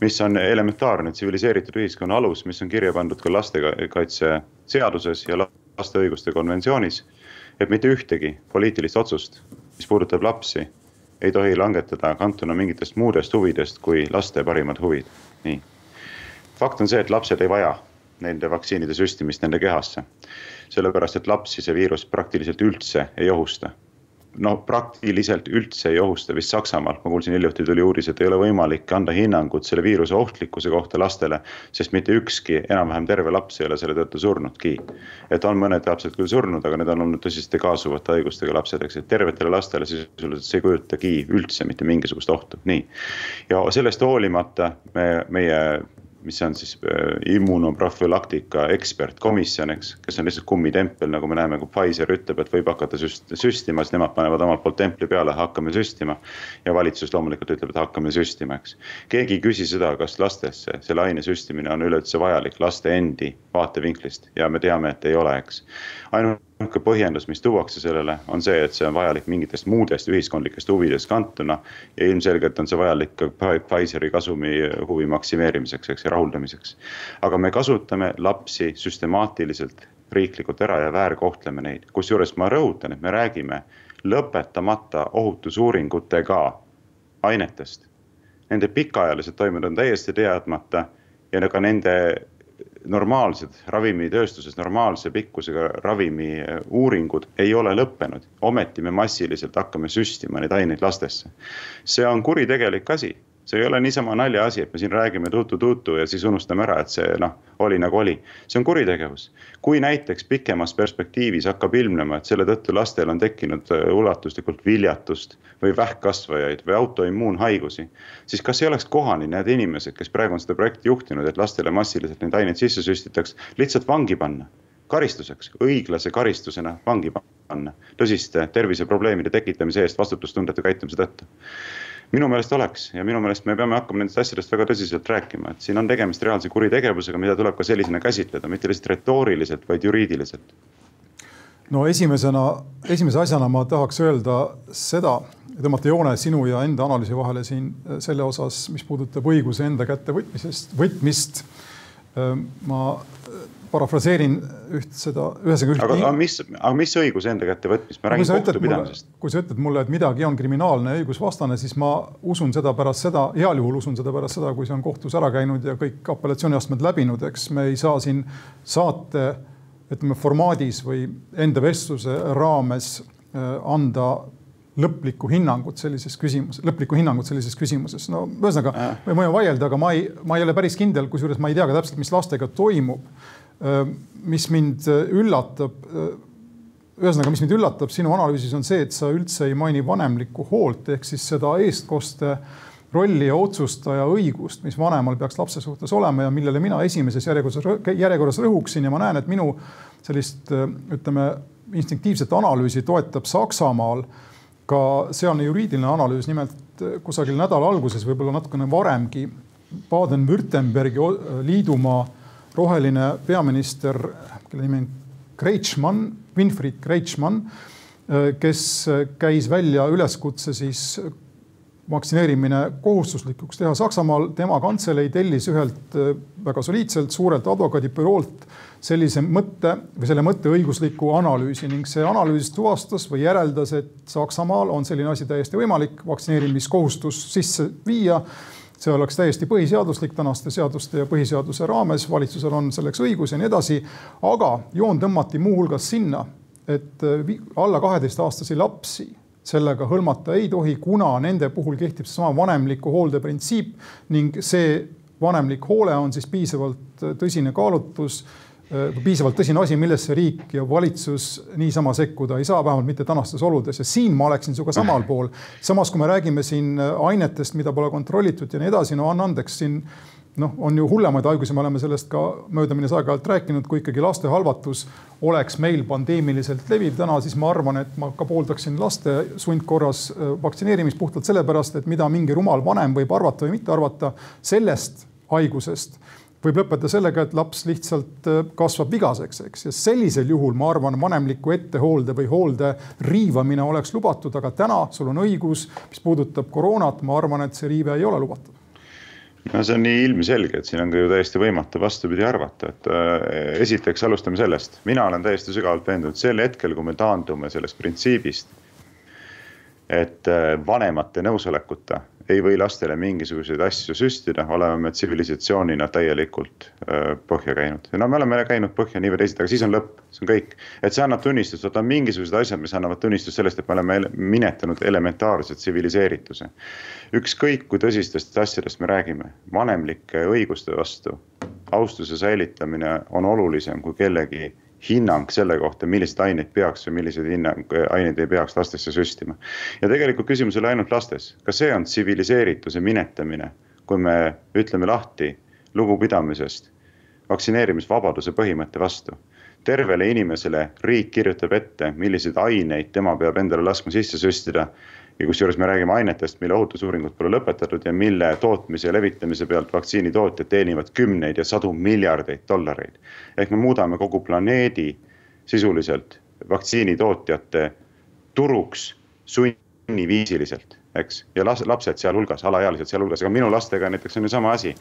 mis on elementaarne tsiviliseeritud ühiskonna alus, mis on kirja pandud ka lastekaitseseaduses ja laste õiguste konventsioonis. et mitte ühtegi poliitilist otsust, mis puudutab lapsi, ei tohi langetada kantuna mingitest muudest huvidest kui laste parimad huvid, nii. fakt on see, et lapsed ei vaja nende vaktsiinide süstimist nende kehasse. sellepärast, et lapsi see viirus praktiliselt üldse ei ohusta no praktiliselt üldse ei ohusta, vist Saksamaal, ma kuulsin hiljuti tuli uudis, et ei ole võimalik anda hinnangut selle viiruse ohtlikkuse kohta lastele. sest mitte ükski enam-vähem terve laps ei ole selle tõttu surnudki. et on mõned lapsed küll surnud, aga need on olnud tõsiste kaasuvate haigustega lapsed, eks, et tervetele lastele sisuliselt see ei kujutagi üldse mitte mingisugust ohtu, nii. ja sellest hoolimata me, meie mis on siis äh, immunoprofülaktika ekspertkomisjon, eks, kes on lihtsalt kummitempel, nagu me näeme, kui Pfizer ütleb, et võib hakata süst-, süstima, siis nemad panevad omalt poolt templi peale, hakkame süstima. ja valitsus loomulikult ütleb, et hakkame süstima, eks. keegi ei küsi seda, kas lastesse selle aine süstimine on üleüldse vajalik laste endi vaatevinklist ja me teame, et ei ole, eks. ainult niisugune põhjendus, mis tuuakse sellele, on see, et see on vajalik mingitest muudest ühiskondlikest huvidest kantuna. ja ilmselgelt on see vajalik ka Pfizeri kasumi huvi maksimeerimiseks, eks, ja rahuldamiseks. aga me kasutame lapsi süstemaatiliselt riiklikult ära ja väärkohtleme neid, kusjuures ma rõhutan, et me räägime lõpetamata ohutusuuringutega ainetest. Nende pikaajalised toimed on täiesti teadmata ja ka nende normaalsed ravimitööstuses normaalse pikkusega ravimi uuringud ei ole lõppenud. ometi me massiliselt hakkame süstima neid aineid lastesse. see on kuritegelik asi, see ei ole niisama naljaasi, et me siin räägime tutu-tutu ja siis unustame ära, et see noh, oli nagu oli. see on kuritegevus. kui näiteks pikemas perspektiivis hakkab ilmnema, et selle tõttu lastel on tekkinud äh, ulatuslikult viljatust või vähkkasvajaid või autoimmuunhaigusi. siis kas ei oleks kohane need inimesed, kes praegu on seda projekti juhtinud, et lastele massiliselt neid aineid sisse süstitaks, lihtsalt vangi panna karistuseks, õiglase karistusena vangi panna tõsiste terviseprobleemide tekitamise eest vastutustundetu käitumise tõttu minu meelest oleks ja minu meelest me peame hakkama nendest asjadest väga tõsiselt rääkima, et siin on tegemist reaalse kuritegevusega, mida tuleb ka sellisena käsitleda, mitte lihtsalt retooriliselt, vaid juriidiliselt. no esimesena, esimese asjana ma tahaks öelda seda, tõmmata joone sinu ja enda analüüsi vahele siin selle osas, mis puudutab õiguse enda kätte võtmisest, võtmist. ma parafraseerin üht seda, ühesõnaga. aga, aga mis, aga mis õiguse enda kätte võtmist, ma räägin kohtupidamisest. kui sa ütled mulle, et midagi on kriminaalne ja õigusvastane, siis ma usun seda pärast seda, heal juhul usun seda pärast seda, kui see on kohtus ära käinud ja kõik apellatsiooniastmed läbinud, eks me ei saa siin saate ütleme formaadis või enda vestluse raames äh, anda lõplikku hinnangut sellises küsimuses, lõplikku hinnangut sellises küsimuses. no ühesõnaga, me võime vaielda, aga ma ei, ma ei ole päris kindel, kusjuures ma ei tea ka täpselt, mis lastega toimub mis mind üllatab, ühesõnaga, mis mind üllatab sinu analüüsis on see, et sa üldse ei maini vanemlikku hoolt ehk siis seda eestkoste rolli ja otsustaja õigust, mis vanemal peaks lapse suhtes olema ja millele mina esimeses järjekorras, järjekorras rõhuksin ja ma näen, et minu sellist ütleme instinktiivset analüüsi toetab Saksamaal ka sealne juriidiline analüüs, nimelt kusagil nädala alguses, võib-olla natukene varemgi Baden-Württembergi liidumaa roheline peaminister, kelle nimi on Kretschmann, Winfried Kretschmann, kes käis välja üleskutse siis vaktsineerimine kohustuslikuks teha Saksamaal. tema kantselei tellis ühelt väga soliidselt suurelt advokaadibüroolt sellise mõtte või selle mõtte õigusliku analüüsi ning see analüüs tuvastas või järeldas, et Saksamaal on selline asi täiesti võimalik, vaktsineerimiskohustus sisse viia see oleks täiesti põhiseaduslik tänaste seaduste ja põhiseaduse raames, valitsusel on selleks õigus ja nii edasi. aga joon tõmmati muuhulgas sinna, et äh, alla kaheteistaastasi lapsi sellega hõlmata ei tohi, kuna nende puhul kehtib seesama vanemliku hoolde printsiip ning see vanemlik hoole on siis piisavalt äh, tõsine kaalutlus piisavalt tõsine asi, millesse riik ja valitsus niisama sekkuda ei saa, vähemalt mitte tänastes oludes ja siin ma oleksin sinuga samal pool. samas, kui me räägime siin äh, ainetest, mida pole kontrollitud ja nii edasi, no anna andeks siin noh, on ju hullemaid haigusi, me oleme sellest ka möödaminnes aeg-ajalt rääkinud, kui ikkagi laste halvatus oleks meil pandeemiliselt leviv täna, siis ma arvan, et ma ka pooldaksin laste sundkorras äh, vaktsineerimist puhtalt sellepärast, et mida mingi rumal vanem võib arvata või mitte arvata sellest haigusest võib lõppeda sellega, et laps lihtsalt äh, kasvab vigaseks, eks, ja sellisel juhul ma arvan, vanemliku ettehoolde või hoolde riivamine oleks lubatud, aga täna sul on õigus, mis puudutab koroonat, ma arvan, et see riive ei ole lubatud no see on nii ilmselge, et siin on ka ju täiesti võimatu vastupidi arvata, et äh, esiteks alustame sellest, mina olen täiesti sügavalt veendunud sel hetkel, kui me taandume sellest printsiibist. Et äh, vanemate nõusolekuta ei või lastele mingisuguseid asju süstida, oleme me tsivilisatsioonina täielikult öö, põhja käinud. no me oleme käinud põhja nii või teisiti, aga siis on lõpp, see on kõik. et see annab tunnistust, vaata on mingisugused asjad, mis annavad tunnistust sellest, et me oleme minetanud elementaarse tsiviliseerituse. ükskõik kui tõsistest asjadest me räägime, vanemlike õiguste vastu austuse säilitamine on olulisem kui kellegi hinnang selle kohta, milliseid aineid peaks või milliseid hinnang, aineid ei peaks lastesse süstima. ja tegelikult küsimus ei ole ainult lastes, ka see on tsiviliseerituse minetamine, kui me ütleme lahti lugupidamisest vaktsineerimisvabaduse põhimõtte vastu. tervele inimesele riik kirjutab ette, milliseid aineid tema peab endale laskma sisse süstida ja kusjuures me räägime ainetest, mille ohutusuuringud pole lõpetatud ja mille tootmise ja levitamise pealt vaktsiinitootjad teenivad kümneid ja sadu miljardeid dollareid. ehk me muudame kogu planeedi sisuliselt vaktsiinitootjate turuks sunniviisiliselt, eks. ja las-, lapsed sealhulgas, alaealised sealhulgas, aga minu lastega näiteks on ju sama asi.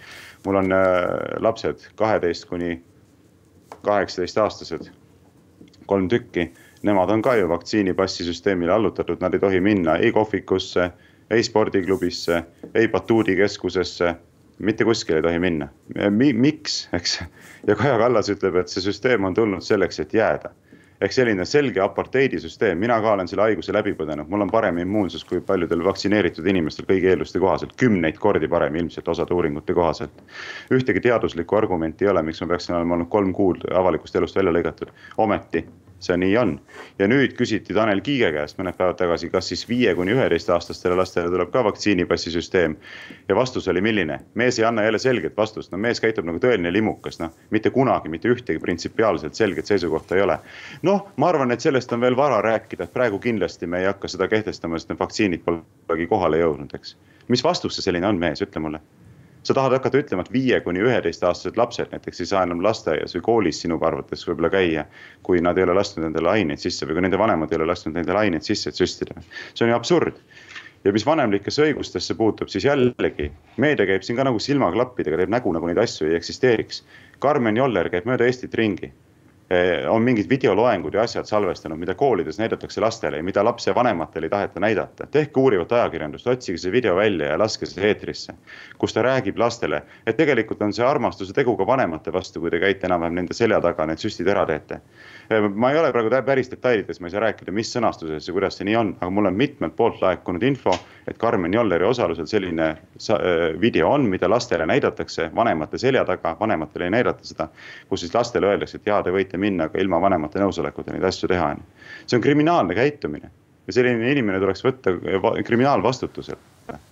mul on äh, lapsed kaheteist kuni kaheksateist aastased, kolm tükki nemad on ka ju vaktsiinipassi süsteemile allutatud, nad ei tohi minna ei kohvikusse, ei spordiklubisse, ei batuudikeskusesse. mitte kuskile ei tohi minna Mi. miks, eks. ja Kaja Kallas ütleb, et see süsteem on tulnud selleks, et jääda. ehk selline selge aparteidisüsteem, mina ka olen selle haiguse läbi põdenud, mul on parem immuunsus kui paljudel vaktsineeritud inimestel kõigi eelduste kohaselt, kümneid kordi parem ilmselt osade uuringute kohaselt. ühtegi teaduslikku argumenti ei ole, miks ma peaksin olema olnud kolm kuud avalikust elust välja lõigatud, ometi see nii on. ja nüüd küsiti Tanel Kiige käest mõned päevad tagasi, kas siis viie kuni üheteistaastastele lastele tuleb ka vaktsiinipassisüsteem. ja vastus oli milline, mees ei anna jälle selget vastust, no mees käitub nagu tõeline limukas, noh. mitte kunagi mitte ühtegi printsipiaalselt selget seisukohta ei ole. noh, ma arvan, et sellest on veel vara rääkida, et praegu kindlasti me ei hakka seda kehtestama, sest need vaktsiinid polegi kohale jõudnud, eks. mis vastus see selline on, mees, ütle mulle sa tahad hakata ütlema, et viie kuni üheteistaastased lapsed näiteks ei saa enam lasteaias või koolis sinu arvates võib-olla käia. kui nad ei ole lasknud endale aineid sisse või kui nende vanemad ei ole lasknud endale aineid sisse, et süstida. see on ju absurd. ja mis vanemlikesse õigustesse puutub, siis jällegi meedia käib siin ka nagu silmaklappidega, teeb nägu, nagu neid asju ei eksisteeriks. Karmen Joller käib mööda Eestit ringi on mingid videoloengud ja asjad salvestanud, mida koolides näidatakse lastele ja mida lapsevanematele ei taheta näidata. tehke uurivat ajakirjandust, otsige see video välja ja laske see eetrisse. kus ta räägib lastele, et tegelikult on see armastuse tegu ka vanemate vastu, kui te käite enam-vähem nende selja taga, need süstid ära teete. Eh, ma ei ole praegu päris detailides, ma ei saa rääkida, mis sõnastuses ja kuidas see nii on, aga mul on mitmelt poolt laekunud info, et Karmen Jolleri osalusel selline eh, video on, mida lastele näidatakse vanemate selja taga, vanematele ei näidata seda. kus siis lastele öeldakse, et jaa, te võite minna ka ilma vanemate nõusolekuta neid asju teha, see on kriminaalne käitumine ja selline inimene tuleks võtta kriminaalvastutusele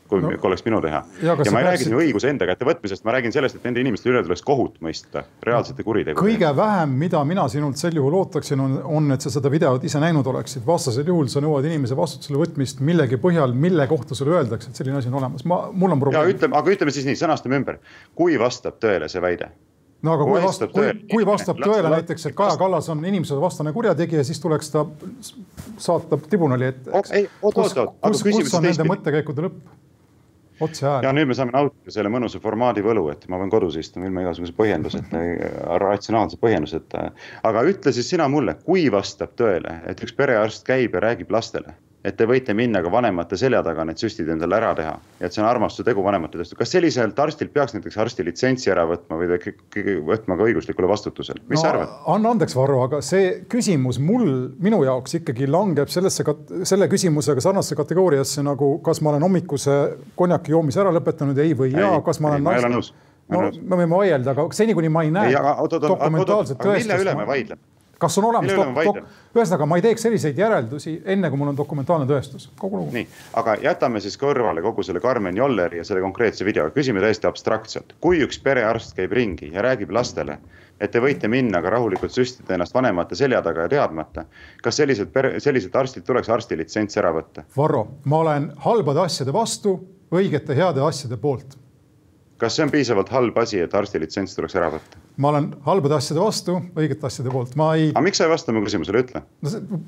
kui no, oleks minu teha. ja, ja ma ei räägi siin õiguse enda kätte võtmisest, ma räägin sellest, et nende inimeste üle tuleks kohut mõista reaalsete no, kuritegude. kõige vähem, mida mina sinult sel juhul ootaksin, on, on, et sa seda videot ise näinud oleksid. vastasel juhul sa nõuad inimese vastutusele võtmist millegi põhjal, mille kohta sulle öeldakse, et selline asi on olemas. ma, mul on probleem. ütleme, aga ütleme siis nii, sõnastame ümber. kui vastab tõele see väide no aga kui vastab, kui, kui vastab tõele näiteks, et Kaja Kallas on inimsusevastane kurjategija, siis tuleks ta saata tribunali ette. kus, kus, kus on nende mõttekäikude lõpp? otse ajal. ja nüüd me saame nautida selle mõnusa formaadi võlu, et ma võin kodus istuma ilma igasuguse põhjenduseta, ratsionaalse põhjenduseta. aga ütle siis sina mulle, kui vastab tõele, et üks perearst käib ja räägib lastele et te võite minna ka vanemate selja taga need süstid endale ära teha. ja et see on armastuse tegu vanemate vastu. kas selliselt arstilt peaks näiteks arsti litsentsi ära võtma või võtma ka õiguslikule vastutusele, mis no, sa arvad? anna andeks, Varro, aga see küsimus mul, minu jaoks ikkagi langeb sellesse, selle küsimusega sarnasesse kategooriasse nagu, kas ma olen hommikuse konjaki joomise ära lõpetanud, ei või jaa, kas ma olen. ei nõus no me võime vaielda, aga seni, kuni ma ei näe dokumentaalset tõestust. mille üle me vaidleme? Kas on olemas, ühesõnaga ma ei teeks selliseid järeldusi, enne kui mul on dokumentaalne tõestus, kogu lugu. nii, aga jätame siis kõrvale kogu selle Karmen Jolleri ja selle konkreetse video, küsime täiesti abstraktselt. kui üks perearst käib ringi ja räägib lastele, et te võite minna ka rahulikult süstida ennast vanemate selja taga ja teadmata, kas sellised selliselt arstilt tuleks arstilitsents ära võtta? Varro, ma olen halbade asjade vastu, õigete heade asjade poolt kas see on piisavalt halb asi, et arstilitsents tuleks ära võtta? ma olen halbade asjade vastu, õigete asjade poolt, ma ei. aga miks sa ei vasta mu küsimusele, ütle no,.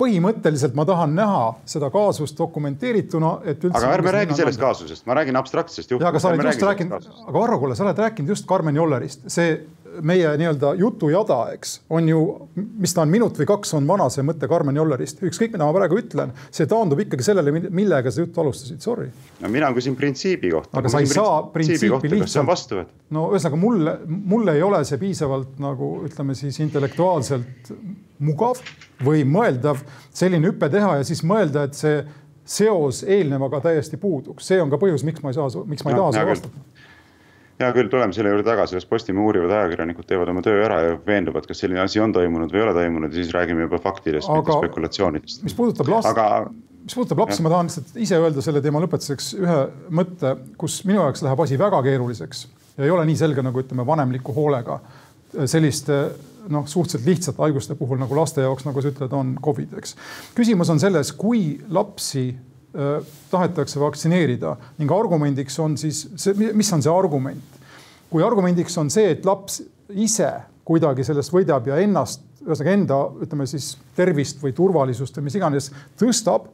põhimõtteliselt ma tahan näha seda kaasust dokumenteerituna, et üldse. aga ärme räägi sellest kaasusest, ma räägin abstraktsest juhtumist. aga sa oled just rääkinud, aga Varro, kuule, sa oled rääkinud just Karmen Jollerist, see meie nii-öelda jutujada, eks, on ju, mis ta on, minut või kaks on vana see mõte Karmen Jollerist, ükskõik mida ma praegu ütlen, see taandub ikkagi sellele, millega sa juttu alustasid, sorry. no mina küsin printsiibi kohta. aga sa ei saa printsiipi lihtsalt. no ühesõnaga mulle, mulle ei ole see piisavalt nagu ütleme siis intellektuaalselt mugav või mõeldav selline hüpe teha ja siis mõelda, et see seos eelnevaga täiesti puuduks, see on ka põhjus, miks ma ei saa, miks ma ei no, taha seda vastata hea küll, tuleme selle juurde tagasi, las Postimehe uurivad ajakirjanikud teevad oma töö ära ja veenduvad, kas selline asi on toimunud või ei ole toimunud ja siis räägime juba faktidest, mitte spekulatsioonidest. mis puudutab last Aga..., mis puudutab lapsi, ma tahan lihtsalt ise öelda selle teema lõpetuseks ühe mõtte, kus minu jaoks läheb asi väga keeruliseks ja ei ole nii selge nagu ütleme vanemliku hoolega selliste noh, suhteliselt lihtsate haiguste puhul nagu laste jaoks, nagu sa ütled, on Covid, eks. küsimus on selles, kui lapsi Äh, tahetakse vaktsineerida ning argumendiks on siis mis on see argument? kui argumendiks on see, et laps ise kuidagi sellest võidab ja ennast, ühesõnaga enda, ütleme siis tervist või turvalisust või mis iganes tõstab,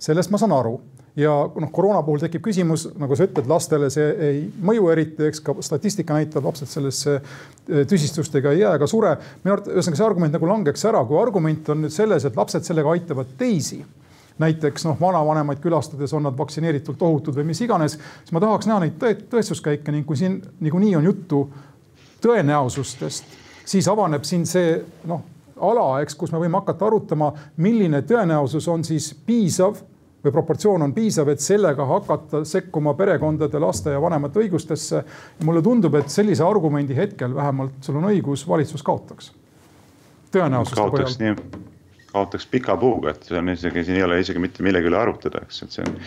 sellest ma saan aru ja noh, koroona puhul tekib küsimus, nagu sa ütled, lastele see ei mõju eriti, eks ka statistika näitab, lapsed sellesse äh, tüsistustega ei jää ega sure. minu arvates ühesõnaga see argument nagu langeks ära, kui argument on nüüd selles, et lapsed sellega aitavad teisi näiteks noh, vanavanemaid külastades on nad vaktsineeritult ohutud või mis iganes, siis ma tahaks näha neid tõestuskäike ning kui siin niikuinii on juttu tõenäosustest, siis avaneb siin see noh, ala, eks, kus me võime hakata arutama, milline tõenäosus on siis piisav või proportsioon on piisav, et sellega hakata sekkuma perekondade, laste ja vanemate õigustesse. mulle tundub, et sellise argumendi hetkel vähemalt sul on õigus, valitsus kaotaks. tõenäosuste kaotaks nii, kaotaks pika puuga, et see on isegi, siin ei ole isegi mitte millegi üle arutada, eks, et see on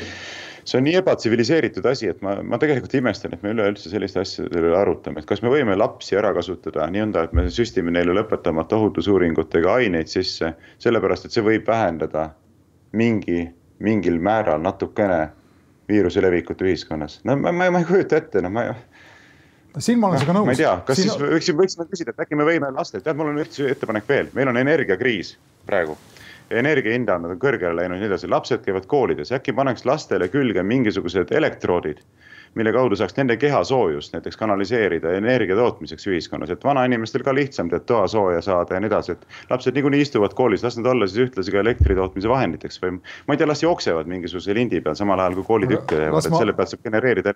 see on nii ebatsiviliseeritud asi, et ma, ma tegelikult imestan, et me üleüldse selliste asjade üle arutame, et kas me võime lapsi ära kasutada nõnda, et me süstime neile lõpetamata ohutusuuringutega aineid sisse, sellepärast et see võib vähendada mingi, mingil määral natukene viiruse levikut ühiskonnas. no ma, ma, ma ei kujuta ette, no ma siin ma olen sinuga nõus. ma ei tea, kas siin... siis võiksime, võiksime küsida, et äkki me võime lasta, tead, mul on üks ettepanek veel, meil on energiakriis praegu. Energiahinnad on kõrgele läinud ja nii edasi, lapsed käivad koolides, äkki paneks lastele külge mingisugused elektroodid mille kaudu saaks nende kehasoojust näiteks kanaliseerida energia tootmiseks ühiskonnas, et vanainimestel ka lihtsam tead toasooja saada ja nii edasi, et lapsed niikuinii istuvad koolis, las nad olla siis ühtlasi ka elektri tootmise vahenditeks või ma ei tea, las jooksevad mingisuguse lindi peal samal ajal kui koolitükke teevad, et ma... selle pealt saab genereerida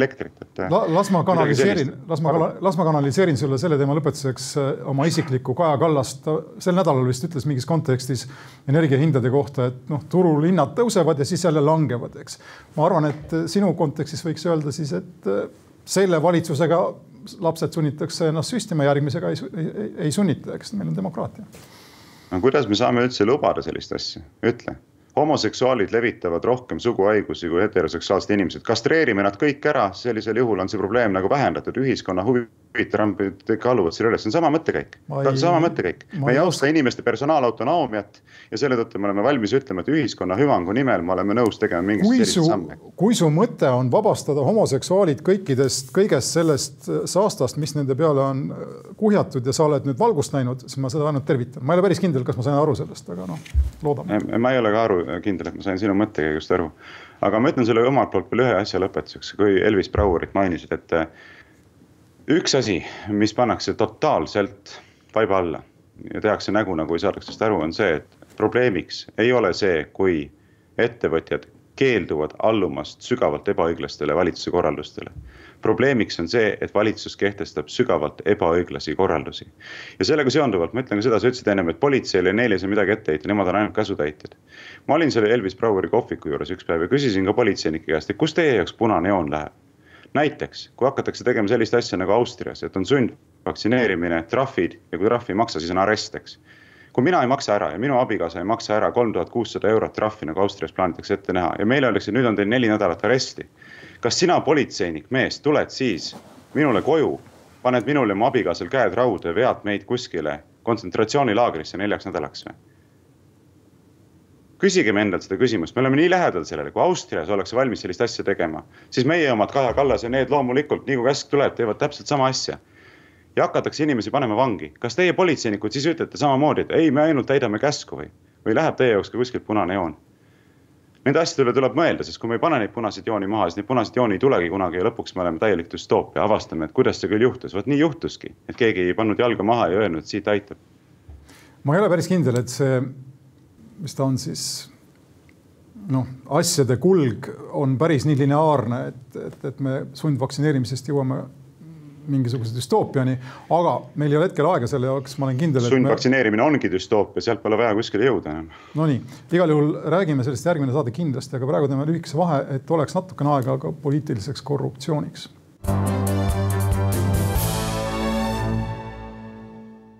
elektrit, et La,. las ma kanaliseerin, las ma, las ma kanaliseerin sulle selle teema lõpetuseks äh, oma isiklikku Kaja Kallast, sel nädalal vist ütles mingis kontekstis energiahindade kohta, et noh, turul hinnad tõusevad ja siis jälle langevad, eks. ma arvan, et sinu kontekstis võiks öelda siis, et äh, selle valitsusega lapsed sunnitakse ennast süstima, järgmisega ei, ei, ei sunnita, eks meil on demokraatia. no kuidas me saame üldse lubada sellist asja, ütle homoseksuaalid levitavad rohkem suguhaigusi kui heteroseksuaalsed inimesed, kastreerime nad kõik ära, sellisel juhul on see probleem nagu vähendatud, ühiskonna huvid trampid kaaluvad selle üles, see on sama mõttekäik, sama mõttekäik. me ei austa inimeste personaalautonoomiat ja selle tõttu me oleme valmis ütlema, et ühiskonna hüvangu nimel me oleme nõus tegema mingisuguseid selliseid samme. kui su mõte on vabastada homoseksuaalid kõikidest, kõigest sellest saastast, mis nende peale on kuhjatud ja sa oled nüüd valgust näinud, siis ma seda ainult tervitan, ma ei ole päris kindel, kas ma sain aru sellest, aga noh, loodame. ma ei ole ka aru kindel, et ma sain sinu mõttekäigust aru. aga ma ütlen sulle omalt poolt veel ühe asja lõpetuseks, kui Elvis Brouerit mainisid, et äh, üks asi, mis pannakse totaalselt vaiba alla ja tehakse nägu, nagu ei saadaks sellest aru, on see, et probleemiks ei ole see, kui ettevõtjad keelduvad allumast sügavalt ebaõiglastele valitsuse korraldustele probleemiks on see, et valitsus kehtestab sügavalt ebaõiglasi korraldusi. ja sellega seonduvalt ma ütlen ka seda, sa ütlesid ennem, et politseile ja neile ei saa midagi ette heita, nemad on ainult käsutäitjad. ma olin selle Elvis Braueri kohviku juures üks päev ja küsisin ka politseinike käest, et kus teie jaoks punane joon läheb. näiteks, kui hakatakse tegema sellist asja nagu Austrias, et on sundvaktsineerimine, trahvid ja kui trahvi ei maksa, siis on arest, eks kui mina ei maksa ära ja minu abikaasa ei maksa ära kolm tuhat kuussada eurot trahvi, nagu Austrias plaanitakse ette näha ja meile öeldakse, nüüd on teil neli nädalat aresti kas sina, politseinik, mees, tuled siis minule koju, paned minul ja mu abikaasal käed rauda ja vead meid kuskile kontsentratsioonilaagrisse neljaks nädalaks või? küsigem endalt seda küsimust, me oleme nii lähedal sellele, kui Austrias ollakse valmis sellist asja tegema, siis meie omad, Kaja Kallas ja need loomulikult, nii kui käsk tuleb, teevad täpselt sama asja. ja hakatakse inimesi panema vangi. kas teie politseinikud siis ütlete samamoodi, et ei, me ainult täidame käsku või, või läheb teie jaoks ka kuskilt punane joon? Nende asjade üle tuleb mõelda, sest kui me ei pane neid punaseid jooni maha, siis neid punaseid jooni ei tulegi kunagi ja lõpuks me oleme täielik düstoopia, avastame, et kuidas see küll juhtus, vot nii juhtuski, et keegi ei pannud jalga maha ja öelnud, siit aitab. ma ei ole päris kindel, et see, mis ta on siis noh, asjade kulg on päris nii lineaarne, et, et, et me sundvaktsineerimisest jõuame mingisuguse düstoopiani, aga meil ei ole hetkel aega selle jaoks, ma olen kindel. sundvaktsineerimine me... ongi düstoopia, sealt pole vaja kuskile jõuda enam. Nonii, igal juhul räägime sellest järgmine saade kindlasti, aga praegu teeme lühikese vahe, et oleks natukene aega ka poliitiliseks korruptsiooniks.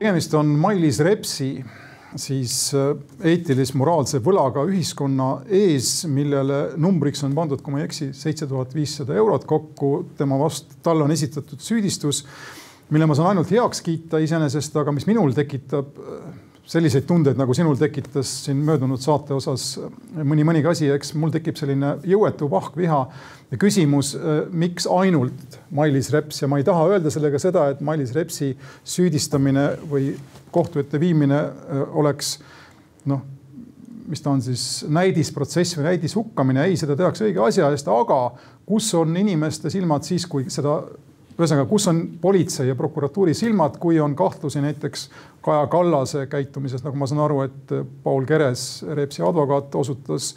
tegemist on Mailis Repsi siis äh, eetilis-moraalse võlaga ühiskonna ees, millele numbriks on pandud, kui ma ei eksi, seitse tuhat viissada eurot kokku. tema vastu, talle on esitatud süüdistus, mille ma saan ainult heaks kiita iseenesest, aga mis minul tekitab äh, selliseid tundeid, nagu sinul tekitas siin möödunud saate osas mõni mõnigi asi, eks mul tekib selline jõuetu vahkviha ja küsimus, äh, miks ainult Mailis Reps? Ja ma ei taha öelda sellega seda, et Mailis Repsi süüdistamine või kohtu ette viimine äh, oleks noh, mis ta on siis näidisprotsess või näidishukkamine, ei, seda tehakse õige asja eest, aga kus on inimeste silmad siis, kui seda ühesõnaga, kus on politsei ja prokuratuuri silmad, kui on kahtlusi näiteks Kaja Kallase käitumises, nagu ma saan aru, et Paul Keres, Repsi advokaat, osutas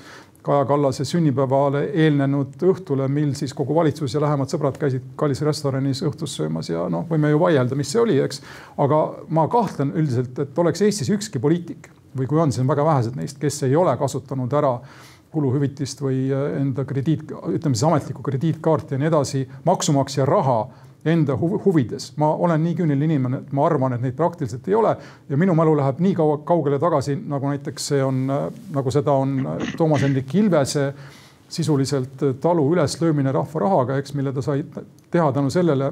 Kaja Kallase sünnipäevale eelnenud õhtule, mil siis kogu valitsus ja lähemad sõbrad käisid kallis restoranis õhtust söömas ja noh, võime ju vaielda, mis see oli, eks. aga ma kahtlen üldiselt, et oleks Eestis ükski poliitik või kui on, siis on väga vähesed neist, kes ei ole kasutanud ära kuluhüvitist või enda krediit, ütleme siis ametlikku krediitkaarti ja nii edasi, maksumaksja raha enda huvides. ma olen nii küüniline inimene, et ma arvan, et neid praktiliselt ei ole ja minu mälu läheb nii kaua kaugele tagasi, nagu näiteks see on, nagu seda on Toomas Hendrik Ilvese sisuliselt talu üleslöömine rahva rahaga, eks, mille ta sai teha tänu sellele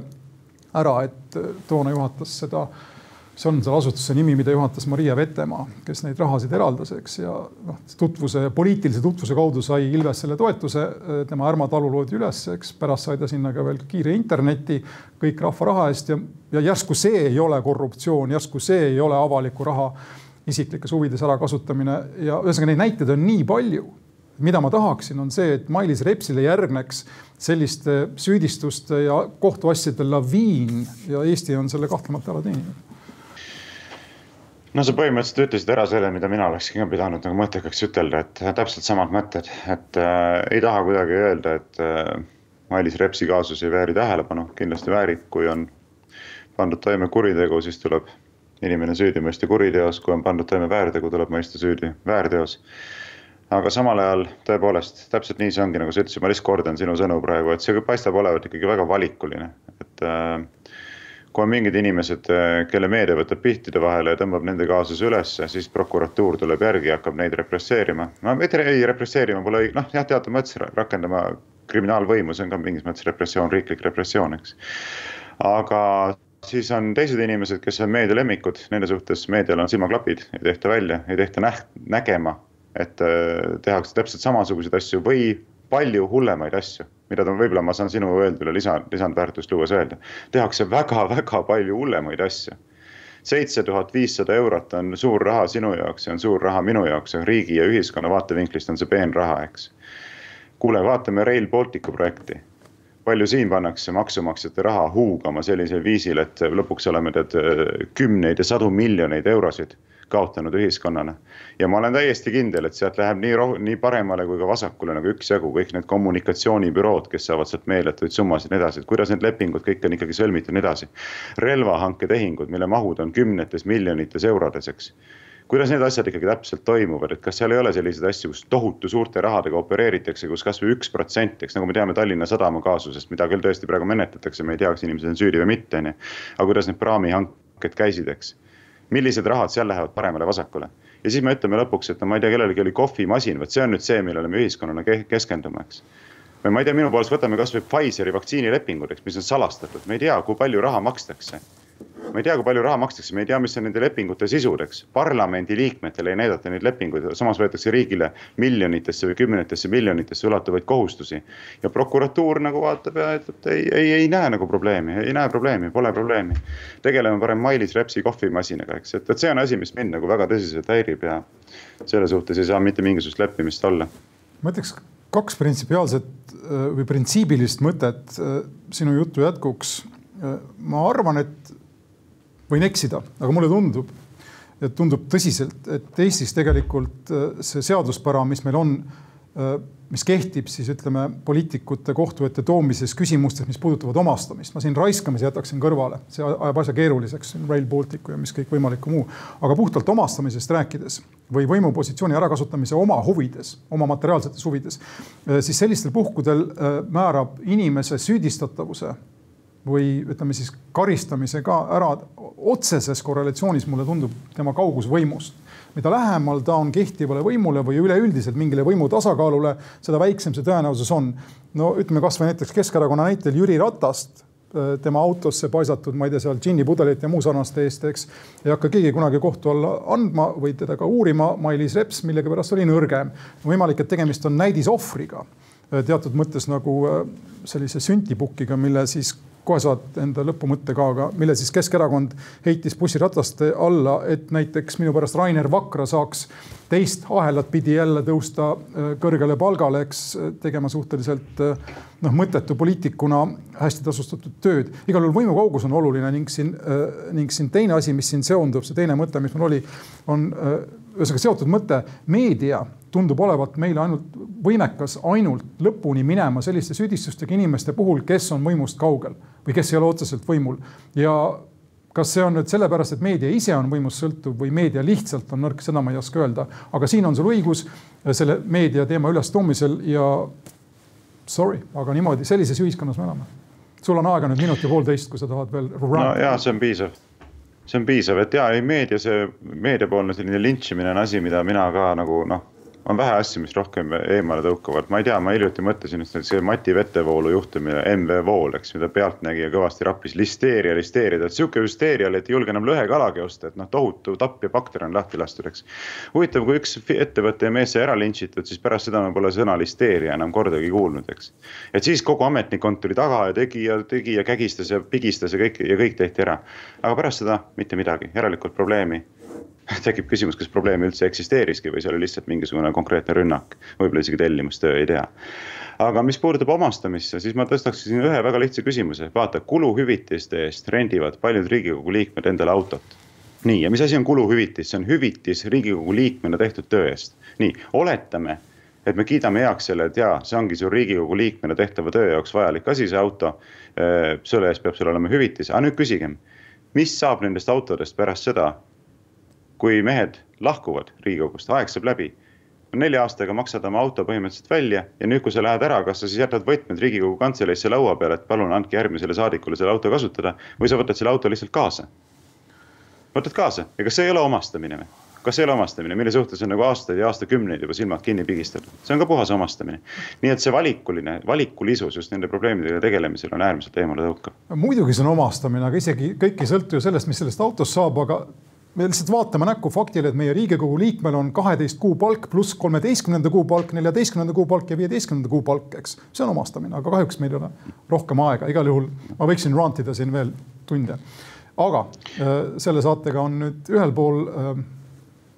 ära, et toona juhatas seda äh, see on selle asutuse nimi, mida juhatas Maria Vetemaa, kes neid rahasid eraldas, eks ja noh, tutvuse, poliitilise tutvuse kaudu sai Ilves selle toetuse. tema Ärma talu loodi üles, eks pärast sai ta sinna ka veel kiire interneti, kõik rahva raha eest ja, ja järsku see ei ole korruptsioon, järsku see ei ole avaliku raha isiklikes huvides ärakasutamine ja ühesõnaga neid näiteid on nii palju mida ma tahaksin, on see, et Mailis Repsile järgneks selliste süüdistuste ja kohtuasjade laviin ja Eesti on selle kahtlemata ära teeninud no sa põhimõtteliselt ütlesid ära selle, mida mina oleksin ka pidanud nagu mõttekaks ütelda, et täpselt samad mõtted, et äh, ei taha kuidagi öelda, et äh, Mailis Repsi kaasus ei vääri tähelepanu, kindlasti väärib, kui on pandud toime kuritegu, siis tuleb inimene süüdi mõista kuriteos, kui on pandud toime väärtegu, tuleb mõista süüdi väärteos. aga samal ajal tõepoolest täpselt nii see ongi, nagu sa ütlesid, ma lihtsalt kordan sinu sõnu praegu, et see paistab olevat ikkagi väga valikuline, et äh, kui on mingid inimesed, eh, kelle meedia võtab pihtide vahele ja tõmbab nende kaasuse ülesse, siis prokuratuur tuleb järgi ja hakkab neid represseerima. no ei, represseerima pole õige, noh jah, teatud mõttes rakendama kriminaalvõimu, see on ka mingis mõttes repressioon, riiklik repressioon, eks. aga siis on teised inimesed, kes on meedia lemmikud, nende suhtes meedial on silmaklapid, ei tehta välja, ei tehta näht-, nägema, et eh, tehakse täpselt samasuguseid asju või palju hullemaid asju, mida ta võib-olla ma saan sinu öeldule lisa, lisandväärtust luues öelda. tehakse väga-väga palju hullemaid asju. seitse tuhat viissada eurot on suur raha sinu jaoks ja on suur raha minu jaoks, riigi ja ühiskonna vaatevinklist on see peenraha, eks. kuule, vaatame Rail Balticu projekti palju siin pannakse maksumaksjate raha huugama sellisel viisil, et lõpuks oleme tead kümneid ja sadu miljoneid eurosid kaotanud ühiskonnana. ja ma olen täiesti kindel, et sealt läheb nii nii paremale kui ka vasakule nagu üksjagu kõik need kommunikatsioonibürood, kes saavad sealt meeletuid summasid ja nii edasi, et kuidas need lepingud kõik on ikkagi sõlmitud ja nii edasi. relvahanketehingud, mille mahud on kümnetes miljonites eurodes, eks kuidas need asjad ikkagi täpselt toimuvad, et kas seal ei ole selliseid asju, kus tohutu suurte rahadega opereeritakse, kus kasvõi üks protsent, eks nagu me teame Tallinna Sadama kaasusest, mida küll tõesti praegu menetletakse, me ei tea, kas inimesed on süüdi või mitte, on ju. aga kuidas need praamihanked käisid, eks millised rahad seal lähevad paremale-vasakule. ja siis me ütleme lõpuks, et no ma ei tea, kellelgi oli kohvimasin, vot see on nüüd see, millele me ühiskonnana keskendume, eks. või ma ei tea, minu poolest võtame kasvõi Pfizeri vaktsiinilepingud, eks, mis on salastatud, me ei tea, kui palju raha makstakse ma ei tea, kui palju raha makstakse, me ei tea, mis on nende lepingute sisud, eks. parlamendi liikmetele ei näidata neid lepinguid, samas võetakse riigile miljonitesse või kümnetesse miljonitesse ulatuvaid kohustusi. ja prokuratuur nagu vaatab ja ütleb, et ei, ei, ei näe nagu probleemi, ei näe probleemi, pole probleemi. tegeleme parem Mailis Repsi kohvimasinaga, eks, et, et see on asi, mis mind nagu väga tõsiselt häirib ja selle suhtes ei saa mitte mingisugust leppimist olla. ma ütleks kaks printsipiaalset äh, või printsiibilist mõtet äh, sinu jutu jätkuks. Äh, ma arvan, et võin eksida, aga mulle tundub, et tundub tõsiselt, et Eestis tegelikult äh, see seaduspära, mis meil on, äh, mis kehtib siis ütleme poliitikute kohtu ette toomises küsimustes, mis puudutavad omastamist, ma siin raiskamise jätaksin kõrvale, see ajab asja keeruliseks, Rail Balticu ja mis kõikvõimalikku muu. aga puhtalt omastamisest rääkides või võimupositsiooni ärakasutamise oma huvides, oma materiaalsetes huvides, äh, siis sellistel puhkudel määrab inimese süüdistatavuse või ütleme siis karistamisega ära otseses korrelatsioonis, mulle tundub, tema kaugus võimust. mida lähemal ta on kehtivale võimule või üleüldiselt mingile võimu tasakaalule, seda väiksem see tõenäosus on. no ütleme kasvõi näiteks Keskerakonna näitel Jüri Ratast äh, tema autosse paisatud, ma ei tea, seal džinnipudelit ja muu sarnaste eest, eks. ei hakka keegi kunagi kohtu alla andma või teda ka uurima. Mailis Reps millegipärast oli nõrgem. võimalik, et tegemist on näidisohvriga äh, teatud mõttes nagu äh, sellise süntipukiga, mille siis kohe saad enda lõpumõtte ka, aga mille siis Keskerakond heitis bussirataste alla, et näiteks minu pärast Rainer Vakra saaks teist ahelat pidi jälle tõusta äh, kõrgele palgale, eks tegema suhteliselt äh, noh, mõttetu poliitikuna hästi tasustatud tööd. igal juhul võimukaugus on oluline ning siin, äh, ning siin teine asi, mis siin seondub, see teine mõte, mis mul oli, on ühesõnaga seotud mõte, meedia tundub olevat meile ainult võimekas ainult lõpuni minema selliste süüdistustega inimeste puhul, kes on võimust kaugel või kes ei ole otseselt võimul ja kas see on nüüd sellepärast, et meedia ise on võimust sõltuv või meedia lihtsalt on nõrk, seda ma ei oska öelda, aga siin on sul õigus selle meedia teema ülestoomisel ja sorry, aga niimoodi sellises ühiskonnas me elame. sul on aega nüüd minut ja poolteist, kui sa tahad veel. no ja see on piisav see on piisav, et ja ei meedia, see meediapoolne selline lintšimine on asi, mida mina ka nagu noh on vähe asju, mis rohkem eemale tõukavad, ma ei tea, ma hiljuti mõtlesin et see Mati Vetevoolu juhtumine, MV Vool, eks, mida Pealtnägija kõvasti rappis, listeeria, listeeria, sihuke hüsteeria oli, et ei julge enam lõhekalagi osta, et noh, tohutu tapp ja bakter on lahti lastud, eks. huvitav, kui üks ettevõte ja mees sai ära lintšitud, siis pärast seda me pole sõna listeeria enam kordagi kuulnud, eks. et siis kogu ametnikkond tuli taga ja tegi ja tegi ja kägistas ja pigistas ja kõik ja kõik tehti ära. aga pärast seda mitte midagi, järelikult probleemi tekib küsimus, kas probleem üldse eksisteeriski või see oli lihtsalt mingisugune konkreetne rünnak, võib-olla isegi tellimustöö, ei tea. aga mis puudutab omastamisse, siis ma tõstaksin ühe väga lihtsa küsimuse, vaata kuluhüvitiste eest rendivad paljud riigikogu liikmed endale autot. nii, ja mis asi on kuluhüvitis, see on hüvitis riigikogu liikmena tehtud töö eest. nii, oletame et me kiidame heaks selle, et jaa, see ongi su riigikogu liikmena tehtava töö jaoks vajalik asi, see auto. selle eest peab sul olema hüvitis, aga nüüd küsigem, mis saab nendest autodest pärast seda, kui mehed lahkuvad Riigikogust, aeg saab läbi. nelja aastaga maksad oma auto põhimõtteliselt välja ja nüüd, kui sa lähed ära, kas sa siis jätad võtmed Riigikogu kantseleisse laua peale, et palun andke järgmisele saadikule selle auto kasutada või sa võtad selle auto lihtsalt kaasa? võtad kaasa ja kas see ei ole omastamine või? kas see ei ole omastamine, mille suhtes on nagu aastaid ja aastakümneid juba silmad kinni pigistatud, see on ka puhas omastamine. nii et see valikuline, valikulisus just nende probleemidega tegelemisel on äärmiselt eemaletõukav. muidugi see on omastamine, aga isegi kõik ei sõltu ju sellest, mis sellest autost saab, aga me lihtsalt vaatame näkku faktile, et meie Riigikogu liikmel on kaheteist kuu palk pluss kolmeteistkümnenda kuu palk, neljateistkümnenda kuu palk ja viieteistkümnenda kuu palk, eks. see on omastamine, aga kahjuks meil ei ole rohkem aega, igal juhul ma võiksin rant ida siin veel tunde. aga äh, selle saatega on nüüd ühel pool. Äh,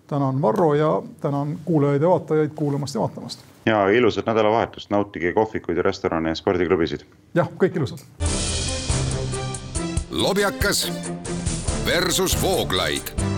tänan Varro ja tänan kuulajaid ja vaatajaid kuulamast ja vaatamast. ja ilusat nädalavahetust, nautige kohvikuid ja restorane ja spordiklubisid. jah, kõik ilusad. lobjakas versus Vooglaid